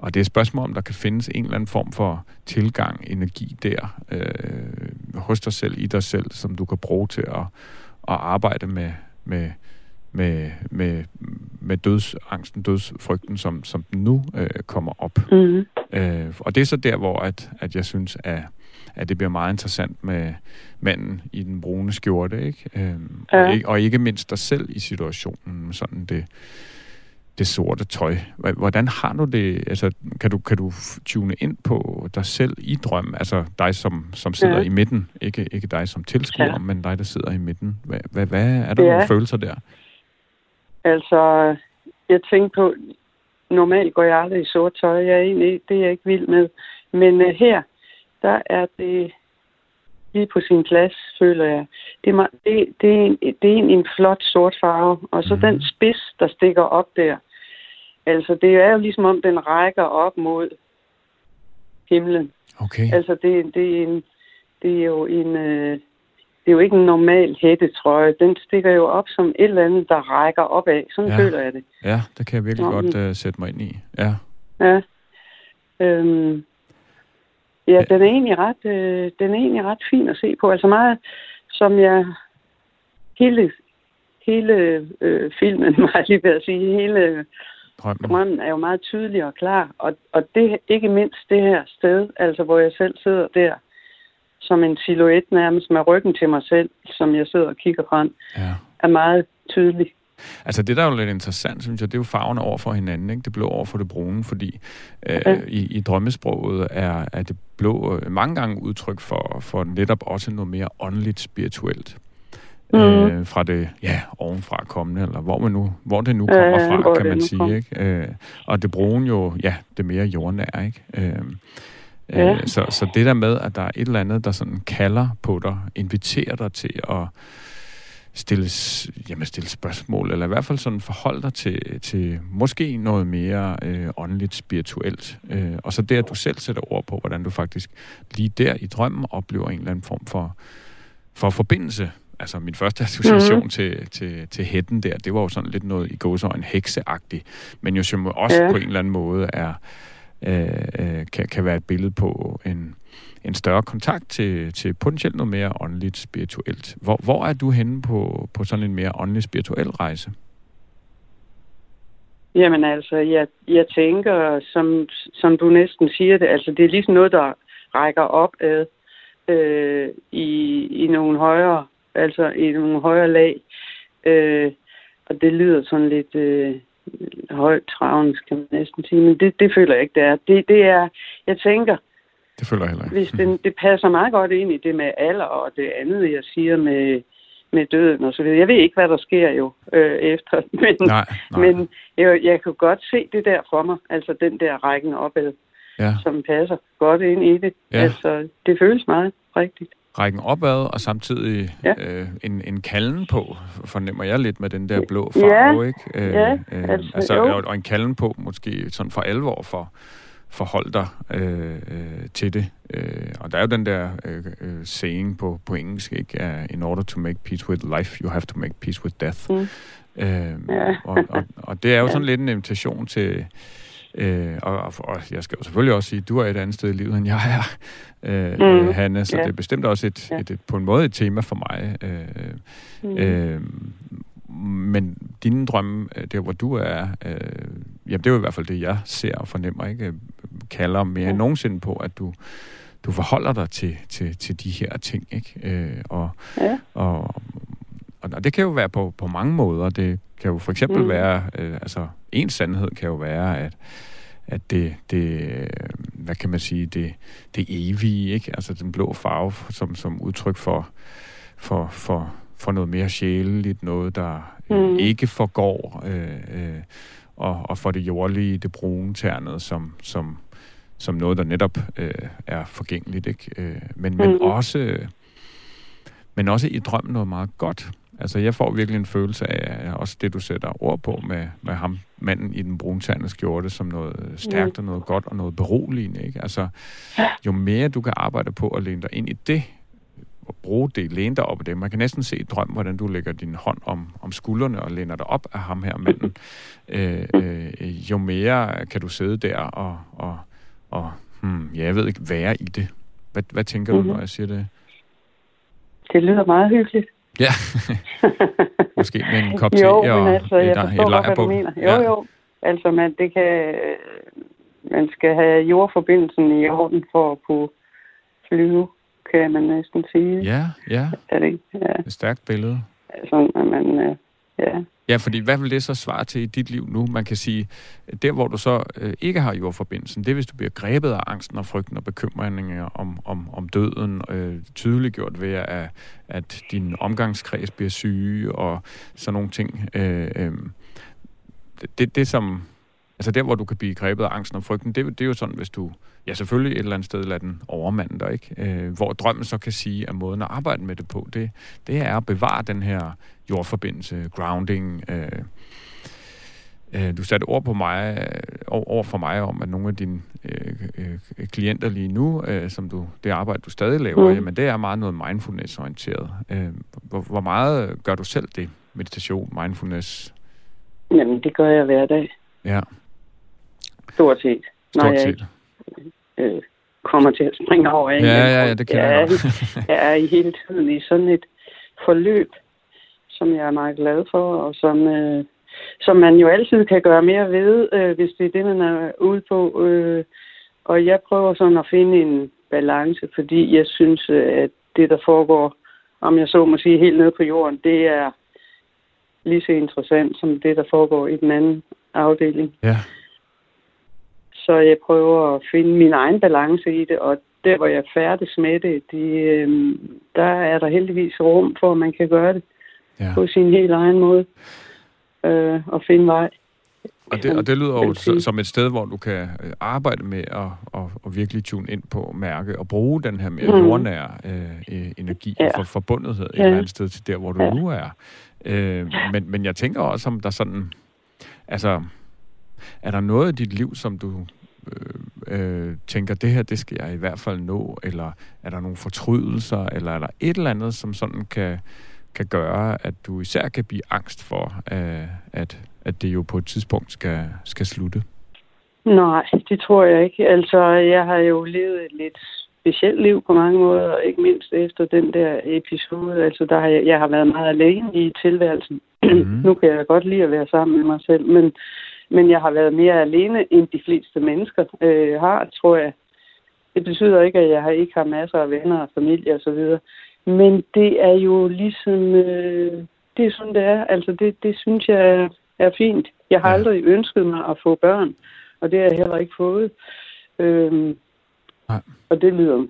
og det er et spørgsmål, om der kan findes en eller anden form for tilgang, energi der, øh, hos dig selv, i dig selv, som du kan bruge til at, at arbejde med, med, med, med, med dødsangsten, dødsfrygten, som, som den nu øh, kommer op. Mm. Øh, og det er så der, hvor at, at jeg synes, at, at det bliver meget interessant med manden i den brune skjorte, ikke? Øh, ja. og, ikke og ikke mindst dig selv i situationen, sådan det det sorte tøj. Hvordan har du det? Altså, kan du, kan du tune ind på dig selv i drøm? Altså dig, som, som sidder ja. i midten. Ikke, ikke dig som tilskuer, ja. men dig, der sidder i midten. Hvad, hvad, hvad er der ja. nogle følelser der? Altså, jeg tænker på, normalt går jeg aldrig i sort tøj. Jeg er egentlig, det er jeg ikke vild med. Men uh, her, der er det lige på sin plads, føler jeg. Det er, det, det er, en, det er en, en flot sort farve, og så mm. den spids, der stikker op der. Altså, det er jo ligesom om, den rækker op mod himlen. Okay. Altså, det, det, er, en, det er jo en... Øh, det er jo ikke en normal hættetrøje. Den stikker jo op som et eller andet, der rækker opad. Sådan ja. føler jeg det. Ja, det kan jeg virkelig Nå, godt uh, sætte mig ind i. Ja. Ja. Øhm, ja, den er egentlig ret, øh, den er egentlig ret fin at se på. Altså meget, som jeg hele, hele øh, filmen, var jeg lige ved at sige, hele drømmen. drømmen er jo meget tydelig og klar. Og, og det ikke mindst det her sted, altså hvor jeg selv sidder der, som en silhuet nærmest med ryggen til mig selv, som jeg sidder og kigger frem, Ja. er meget tydelig. Altså det, der er jo lidt interessant, synes jeg, det er jo farverne over for hinanden, ikke? Det blå over for det brune, fordi øh, Ja. i, i drømmesproget er, er det blå øh, mange gange udtryk for, for netop også noget mere åndeligt spirituelt. Mhm. Øh, fra det, ja, ovenfra kommende, eller hvor, man nu, hvor det nu kommer Ja, fra, kan man sige, kommer. ikke? Øh, og det brune jo, ja, det mere jordnære, ikke? Øh, Ja. øh, så, så det der med, at der er et eller andet, der sådan kalder på dig, inviterer dig til at stille, jamen stille spørgsmål, eller i hvert fald sådan forholde dig til, til måske noget mere øh, åndeligt, spirituelt. Øh, og så det, at du selv sætter ord på, hvordan du faktisk lige der i drømmen oplever en eller anden form for, for forbindelse. Altså min første association mm-hmm. til, til, til hætten der, det var jo sådan lidt noget i gåsøjne hekseagtigt, men jo som også Ja. på en eller anden måde er, øh, øh, kan, kan være et billede på en, en større kontakt til, til potentielt noget mere åndeligt spirituelt. Hvor, hvor er du henne på, på sådan en mere åndelig spirituel rejse? Jamen altså, jeg, jeg tænker, som, som du næsten siger det, altså det er ligesom noget, der rækker op ad øh, i, i nogle højere, altså i nogle højere lag. Øh, og det lyder sådan lidt øh, højt travens, kan man næsten sige, men det, det føler jeg ikke, det er. Det, det er, jeg tænker, Det føler jeg heller ikke. hvis det, det passer meget godt ind i det med alder og det andet, jeg siger med, med døden og så videre. Jeg ved ikke, hvad der sker jo øh, efter, men, Nej, nej. men jeg, jeg kunne godt se det der for mig, altså den der rækken opad, ja. som passer godt ind i det. Ja. Altså, det føles meget rigtigt. Rækken opad, og samtidig Ja. øh, en, en kalden på, fornemmer jeg lidt med den der blå Ja, farve, ikke? Øh, ja, øh, altså, altså, jo. og, en kalden på, måske sådan for alvor for forhold dig øh, øh, til det. Øh, og der er jo den der øh, øh, saying på, på engelsk, ikke? Uh, in order to make peace with life, you have to make peace with death. Mm. Øh, Ja. og, og, og det er jo Ja. sådan lidt en invitation til... Øh, og, og, jeg skal jo selvfølgelig også sige, at du er et andet sted i livet, end jeg er, øh, Mm. mm. Hanne, så Ja. det er bestemt også et, Ja. et, et, på en måde et tema for mig. Øh, Mm. øh, men dine drømme, øh, der hvor du er, øh, jamen det er jo i hvert fald det, jeg ser og fornemmer, ikke? Øh, kalder mere Ja. end nogensinde på, at du, du forholder dig til, til, til de her ting, ikke? Øh, og, Ja. og, og, det kan jo være på, på mange måder. Det kan jo for eksempel Mm. være, øh, altså en sandhed kan jo være, at at det, det, øh, hvad kan man sige, det, det evige, ikke? Altså den blå farve som, som udtryk for, for, for, for noget mere sjæleligt, noget, der mm. Mm. ikke forgår, øh, øh, og, og for det jordlige, det brune ternet, som, som, som noget, der netop øh, er forgængeligt, ikke? Øh, men, men Mm. også men også i drømmen noget meget godt. Altså, jeg får virkelig en følelse af, også det, du sætter ord på med, med ham, manden i den bruntandede skjorte, som noget stærkt og noget godt og noget beroligende, ikke? Altså, jo mere du kan arbejde på at læne dig ind i det, og bruge det, læne dig op af det. Man kan næsten se i drøm, hvordan du lægger din hånd om, om skuldrene og læner dig op af ham her manden. Øh, øh, jo mere kan du sidde der og, og, og hmm, ja, jeg ved ikke, være i det. Hvad, hvad tænker mm-hmm. du, Mhm. når jeg siger det? Det lyder meget hyggeligt. Ja, måske med en kop te jo, og men altså, jeg et, forstår et godt, hvad du mener. Jo, jo. Altså, man, det kan, man skal have jordforbindelsen i orden for at kunne flyve, kan man næsten sige. Ja, ja, Er det? Ja, et stærkt billede. sådan, at man, øh, ja. Ja, fordi hvad vil det så svare til i dit liv nu? Man kan sige, der hvor du så øh, ikke har jordforbindelsen, det er, hvis du bliver grebet af angsten og frygten og bekymringer om, om, om døden, øh, tydeliggjort ved, at, at din omgangskreds bliver syge og sådan nogle ting. Øh, øh, det, det som, altså der hvor du kan blive grebet af angsten og frygten, det, det er jo sådan, hvis du, ja selvfølgelig et eller andet sted lader den overmande dig, ikke? Øh, hvor drømmen så kan sige, at måden at arbejde med det på, det, det er at bevare den her jordforbindelse, grounding. Øh, øh, du satte ord på mig, øh, over for mig om, at nogle af dine øh, øh, klienter lige nu, øh, som du, det arbejde, du stadig laver, Mm. mm. jamen det er meget noget mindfulness-orienteret. Øh, hvor, hvor meget gør du selv det? Meditation, mindfulness? Jamen, det gør jeg hver dag, Ja, stort set. Når stort jeg set. ikke øh, kommer til at springe over. en Ja, ja, ja, det kender jeg jeg er i- Jeg er i hele tiden i sådan et forløb, som jeg er meget glad for, og som, øh, som man jo altid kan gøre mere ved, øh, hvis det er det, man er ude på. Øh, og jeg prøver sådan at finde en, balance, fordi jeg synes, at det, der foregår, om jeg så må sige, helt nede på jorden, det er lige så interessant som det, der foregår i den anden afdeling. Ja. Så jeg prøver at finde min egen balance i det, og der, hvor jeg færdes med det, de, øh, der er der heldigvis rum for, at man kan gøre det ja. på sin helt egen måde øh, og finde vej. Og det, og det lyder jo som et sted, hvor du kan øh, arbejde med at, at, at virkelig tune ind på, mærke og bruge den her mere mm. jordnære øh, energi ja. for forbundethed ja. et eller andet sted til der, hvor du ja. nu er. Øh, men, men jeg tænker også, om der sådan... Altså, er der noget i dit liv, som du øh, øh, tænker, det her, det skal jeg i hvert fald nå, eller er der nogle fortrydelser, eller er der et eller andet, som sådan kan, kan gøre, at du især kan blive angst for, øh, at, at det jo på et tidspunkt skal, skal slutte? Nej, det tror jeg ikke. Altså, jeg har jo levet et lidt specielt liv på mange måder, og ikke mindst efter den der episode. Altså, der har jeg, jeg har været meget alene i tilværelsen. Mm-hmm. nu kan jeg godt lide at være sammen med mig selv, men, men jeg har været mere alene, end de fleste mennesker øh, har, tror jeg. Det betyder ikke, at jeg ikke har masser af venner og familie osv., men det er jo ligesom, øh, det er sådan, det er. Altså, det, det synes jeg er, er fint. Jeg har ja. aldrig ønsket mig at få børn, og det har jeg heller ikke fået. Øhm, Nej. Og det lyder,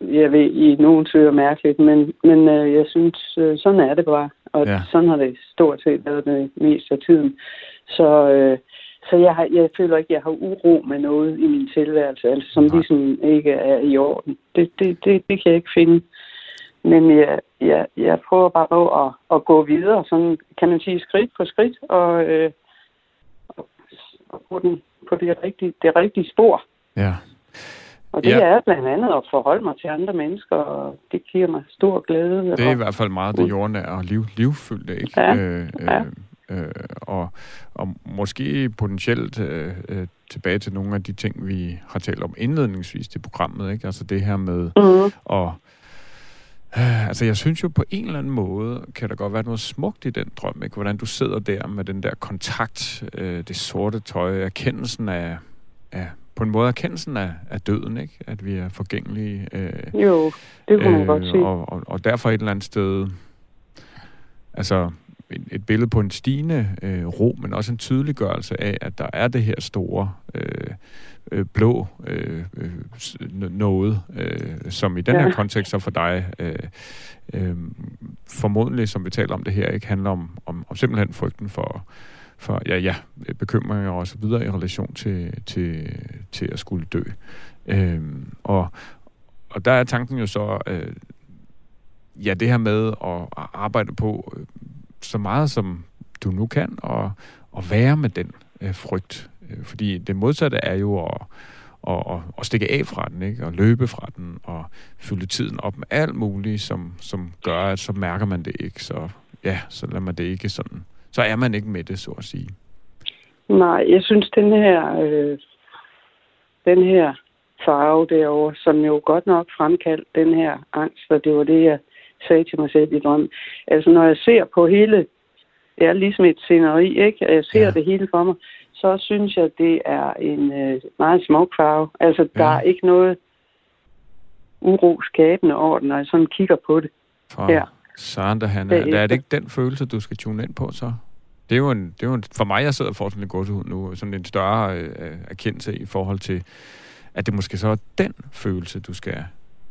jeg ved, i nogen søger mærkeligt, men, men øh, jeg synes, øh, sådan er det bare. Og ja. sådan har det stort set været det meste af tiden. Så, øh, så jeg, har, jeg føler ikke, at jeg har uro med noget i min tilværelse, altså som Nej. ligesom ikke er i orden. Det, det, det, det kan jeg ikke finde. Men jeg, jeg, jeg prøver bare på at, at gå videre, sådan kan man sige skridt for skridt, og, øh, og, på, den, på det, rigtige, det rigtige spor. Ja. Og det ja. er blandt andet at forholde mig til andre mennesker, og det giver mig stor glæde. Det er og, i hvert fald meget det jordnære og liv, livfyldte, ikke? Ja. Øh, ja. Øh, og, og måske potentielt øh, øh, tilbage til nogle af de ting, vi har talt om indledningsvis til programmet, ikke? Altså det her med mm. at Øh, altså, jeg synes jo på en eller anden måde, kan der godt være noget smukt i den drøm, ikke? Hvordan du sidder der med den der kontakt, øh, det sorte tøj, erkendelsen af, af på en måde erkendelsen af, af døden, ikke? At vi er forgængelige. Øh, jo, det kunne man øh, godt sige. Og, og, og derfor et eller andet sted, altså et, et billede på en stigende øh, ro, men også en tydeliggørelse af, at der er det her store øh, øh, blå øh, øh, noget, øh, som i den ja. her kontekst så for dig øh, øh, formodentlig, som vi taler om det her, ikke handler om, om, om simpelthen frygten for, for ja, ja, bekymringer og så videre i relation til, til, til at skulle dø. Øh, og, og der er tanken jo så, øh, ja, det her med at arbejde på øh, så meget, som du nu kan, og, og være med den øh, frygt. Øh, fordi det modsatte er jo at, at, at, at stikke af fra den, ikke? og løbe fra den, og fylde tiden op med alt muligt, som, som gør, at så mærker man det ikke. Så ja, så lader man det ikke sådan. Så er man ikke med det, så at sige. Nej, jeg synes, den her, øh, den her farve derovre, som jo godt nok fremkaldte den her angst, og det var det, jeg sagde til mig selv i drømmen. Altså, når jeg ser på hele, det er ligesom et sceneri, ikke? Jeg ser ja. det hele for mig, så synes jeg, det er en øh, meget smuk farve. Altså, ja. der er ikke noget uro skabende over den, når jeg sådan kigger på det. For ja. Søren, der, han er, det, er det ikke den følelse, du skal tune ind på, så? Det er jo en, det er jo en, for mig, jeg sidder og får sådan en gåsehud nu, sådan en større øh, erkendelse i forhold til, at det måske så er den følelse, du skal,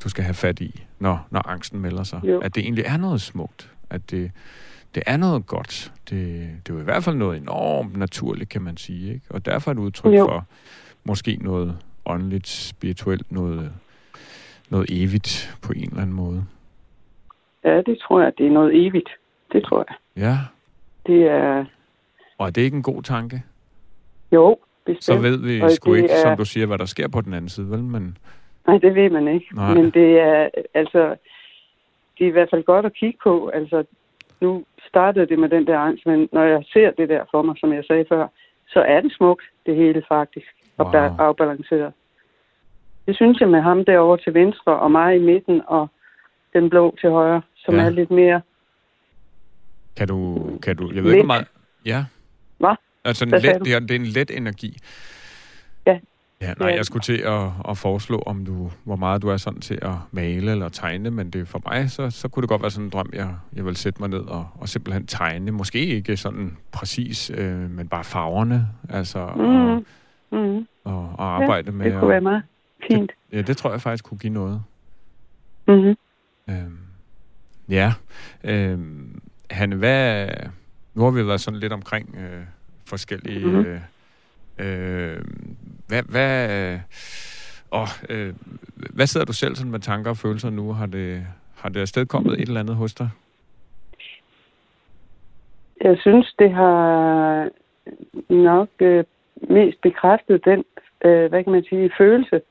du skal have fat i, når, når angsten melder sig. Jo. At det egentlig er noget smukt. At det, det er noget godt. Det, det er jo i hvert fald noget enormt naturligt, kan man sige. Ikke? Og derfor er det udtryk jo. for måske noget åndeligt, spirituelt, noget, noget evigt på en eller anden måde. Ja, det tror jeg, det er noget evigt. Det tror jeg. Ja. Det er... Og er det ikke en god tanke? Jo, bestemt. Så ved vi og sgu ikke, er... som du siger, hvad der sker på den anden side, vel? Men... Nej, det ved man ikke. Nej. Men det er, altså, det er i hvert fald godt at kigge på. Altså, nu startede det med den der angst, men når jeg ser det der for mig, som jeg sagde før, så er det smukt, det hele faktisk, og wow. afbalanceret. Det synes jeg med ham derovre til venstre, og mig i midten, og den blå til højre, som ja. er lidt mere... Kan du... Kan du jeg ved let. ikke, meget... Ja. Hvad? Altså, en let, det, er, det er en let energi. Ja. Nej, jeg skulle til at, at foreslå, om du, hvor meget du er sådan til at male eller tegne, men det for mig, så, så kunne det godt være sådan en drøm, jeg, jeg vil sætte mig ned og, og simpelthen tegne. Måske ikke sådan præcis, øh, men bare farverne, altså, mm. og, mm. og, og arbejde ja, med... det kunne være meget fint. Det, ja, det tror jeg faktisk kunne give noget. Mm-hmm. Øhm, ja. Øhm, Hanne, hvad... Nu har vi været sådan lidt omkring øh, forskellige... Mm-hmm. Øh, hvad, hvad, øh, åh, øh, hvad sidder du selv sådan med tanker og følelser nu? Har det, har det afstedkommet et eller andet hos dig? Jeg synes, det har nok øh, mest bekræftet den, øh, hvad kan man sige, følelse,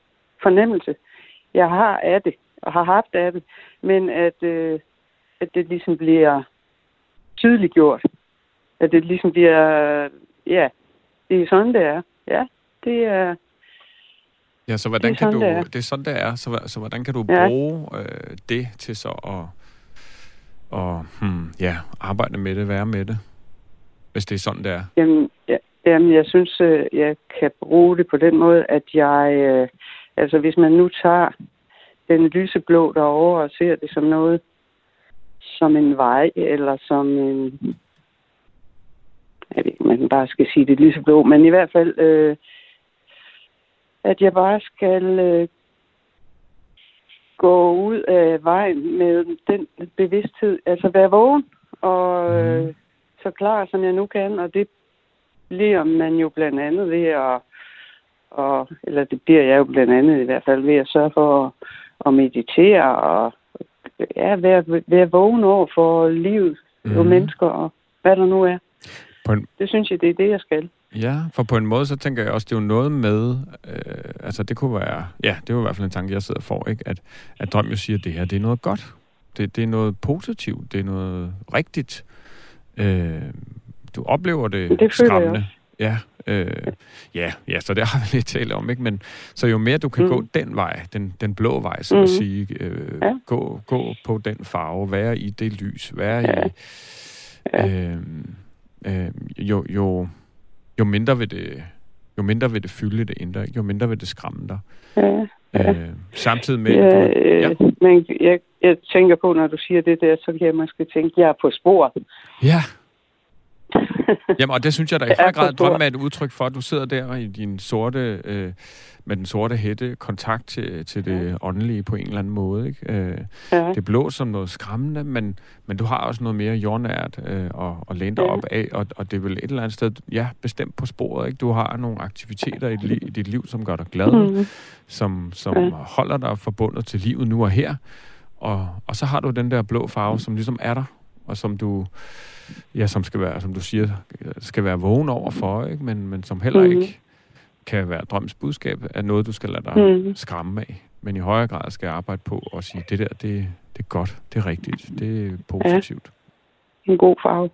fornemmelse, jeg har af det, og har haft af det, men at, øh, at det ligesom bliver tydeliggjort. At det ligesom bliver, ja, det er sådan, det er. Ja, det er... Ja, så hvordan det kan du... Det er. det er sådan, det er. Så, så hvordan kan du ja. bruge øh, det til så at og, hmm, ja, arbejde med det, være med det, hvis det er sådan, det er? Jamen, ja, jamen jeg synes, øh, jeg kan bruge det på den måde, at jeg... Øh, altså, hvis man nu tager den lyseblå derovre og ser det som noget, som en vej, eller som en... Jeg ved ikke, man bare skal sige det lyseblå, men i hvert fald... Øh, at jeg bare skal øh, gå ud af vejen med den bevidsthed, altså være vågen og øh, mm. så klar, som jeg nu kan, og det bliver man jo blandt andet ved at, og, eller det bliver jeg jo blandt andet i hvert fald ved at sørge for at, at meditere og ja, være, være vågen over for livet mm. og mennesker og hvad der nu er. På en... Det synes jeg, det er det, jeg skal. Ja, for på en måde, så tænker jeg også, det er jo noget med, øh, altså det kunne være, ja, det er jo i hvert fald en tanke, jeg sidder for, ikke? At, at drøm jo siger, at det her, det er noget godt. Det, det er noget positivt, det er noget rigtigt. Øh, du oplever det, det skræmmende. Ja, øh, ja, ja, så det har vi lidt talt om, ikke? Men så jo mere du kan mm. gå den vej, den, den blå vej, så mm. at sige, øh, ja. gå, gå på den farve, være i det lys, være ja. i... Øh, øh, jo, jo, jo mindre vil det, jo mindre vil det fylde det indre, jo mindre vil det skræmme dig. Ja, ja. Øh, samtidig med... Ja, du, ja. Men jeg, jeg tænker på, når du siger det der, så kan jeg måske tænke, jeg er på sporet. Ja. Jamen, og det synes jeg da i høj grad, drømme er et udtryk for, at du sidder der i din sorte... Øh, med den sorte hætte kontakt til, til det ja. åndelige på en eller anden måde. Ikke? Øh, ja. Det blå som noget skræmmende, men, men du har også noget mere jordnært øh, at, at læne dig ja. op af, og, og det er vel et eller andet sted, ja, bestemt på sporet. Ikke? Du har nogle aktiviteter i, i dit liv, som gør dig glad, mm. som, som ja. holder dig forbundet til livet nu og her. Og, og så har du den der blå farve, som ligesom er der, og som du, ja, som skal være, som du siger, skal være vågen over for, ikke? Men, men som heller mm. ikke kan være drøms budskab, er noget, du skal lade dig mm. skræmme af. Men i højere grad skal arbejde på og sige, det der, det, det er godt, det er rigtigt, det er positivt. Ja. En god farve.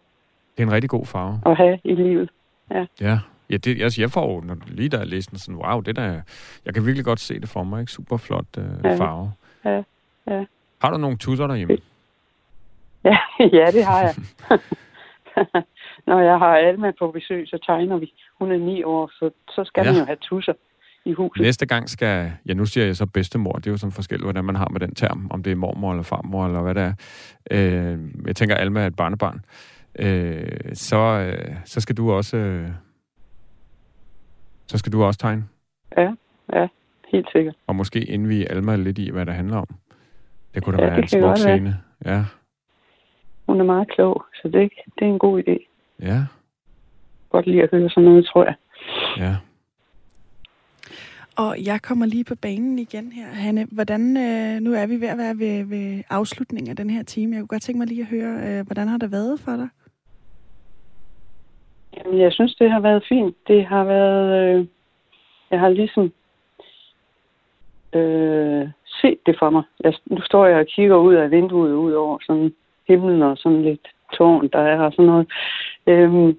Det er en rigtig god farve. At have i livet. Ja. Ja, ja det, altså jeg får når, lige da jeg læste den, sådan, wow, det der, jeg kan virkelig godt se det for mig, ikke? Super flot uh, ja. farve. Ja, ja. Har du nogle tusser derhjemme? Ja, ja det har jeg. Når jeg har Alma på besøg, så tegner vi. Hun er ni år, så, så skal ja. man jo have tusser i huset. Næste gang skal, ja nu siger jeg så bedstemor, det er jo sådan forskelligt, hvordan man har med den term, om det er mormor eller farmor eller hvad det er. Øh, jeg tænker, Alma er et barnebarn. Øh, så, øh, så skal du også, øh, så skal du også tegne. Ja, ja, helt sikkert. Og måske indvige Alma lidt i, hvad det handler om. Det kunne da ja, være en smuk scene. Ja. Hun er meget klog, så det, det er en god idé. Ja. Godt lige at høre sådan noget, tror jeg. Ja. Og jeg kommer lige på banen igen her, Hanne. Hvordan, øh, nu er vi ved at være ved, ved afslutningen af den her time. Jeg kunne godt tænke mig lige at høre, øh, hvordan har det været for dig? Jamen, jeg synes, det har været fint. Det har været... Øh, jeg har ligesom øh, set det for mig. Jeg, nu står jeg og kigger ud af vinduet ud over sådan himlen og sådan lidt tårn, der er og sådan noget. Øhm,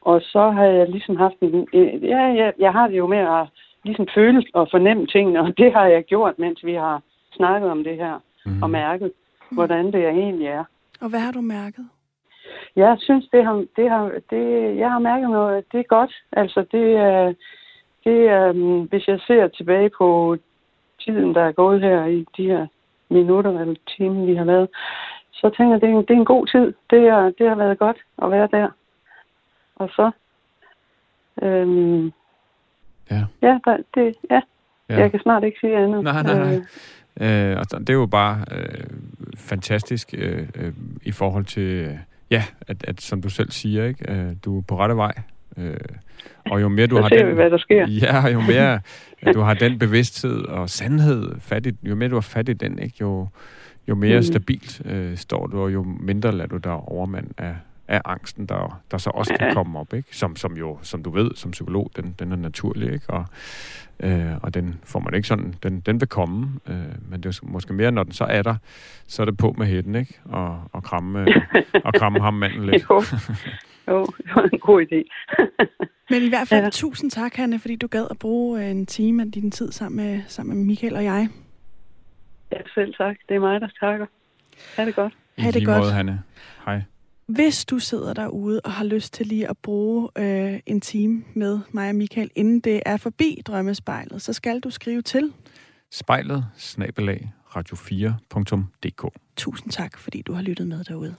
og så har jeg ligesom haft en... Ja, ja, jeg har det jo med at ligesom føle og fornemme tingene, og det har jeg gjort, mens vi har snakket om det her, mm. og mærket, hvordan det egentlig er. Og hvad har du mærket? Jeg synes, det har, det har, det, jeg har mærket noget, det er godt. Altså, det er, det er, um, hvis jeg ser tilbage på tiden, der er gået her i de her minutter eller timer, vi har været, så tænker jeg, det er en, det er en god tid. Det, er, det har været godt at være der. Og så... Øhm, Ja. Ja, der, det, ja. Ja. Jeg kan snart ikke sige andet. Nej, nej, nej. Øh, Øh, og det er jo bare øh, fantastisk øh, øh, i forhold til, øh, ja, at, at som du selv siger, ikke, øh, du er på rette vej. Øh, og jo mere du har den, vi, hvad der sker. Ja, jo mere du har den bevidsthed og sandhed fat i, jo mere du har fat i den, ikke, jo, jo mere mm. Stabilt øh, står du, og jo mindre lader du dig overmand af, af angsten, der, der så også kan komme op, ikke? Som, som jo, som du ved, som psykolog, den, den er naturlig, ikke? Og, øh, og den får man ikke sådan, den, den vil komme, øh, men det er jo måske mere, når den så er der, så er det på med hætten, ikke? Og, og kramme, øh, og kramme ham manden lidt. Jo. jo, det var en god idé. Men i hvert fald Ja. ja. tusind tak, Hanne, fordi du gad at bruge øh, en time af din tid sammen med, sammen med Michael og jeg. Ja, selv tak. Det er mig, der takker. Ha' det godt. I Ha' det godt. måde, Hanne. Hej. Hvis du sidder derude og har lyst til lige at bruge øh, en time med mig og Michael, inden det er forbi drømmespejlet, så skal du skrive til. Spejlet, snabelag, radio4.dk. Tusind tak, fordi du har lyttet med derude.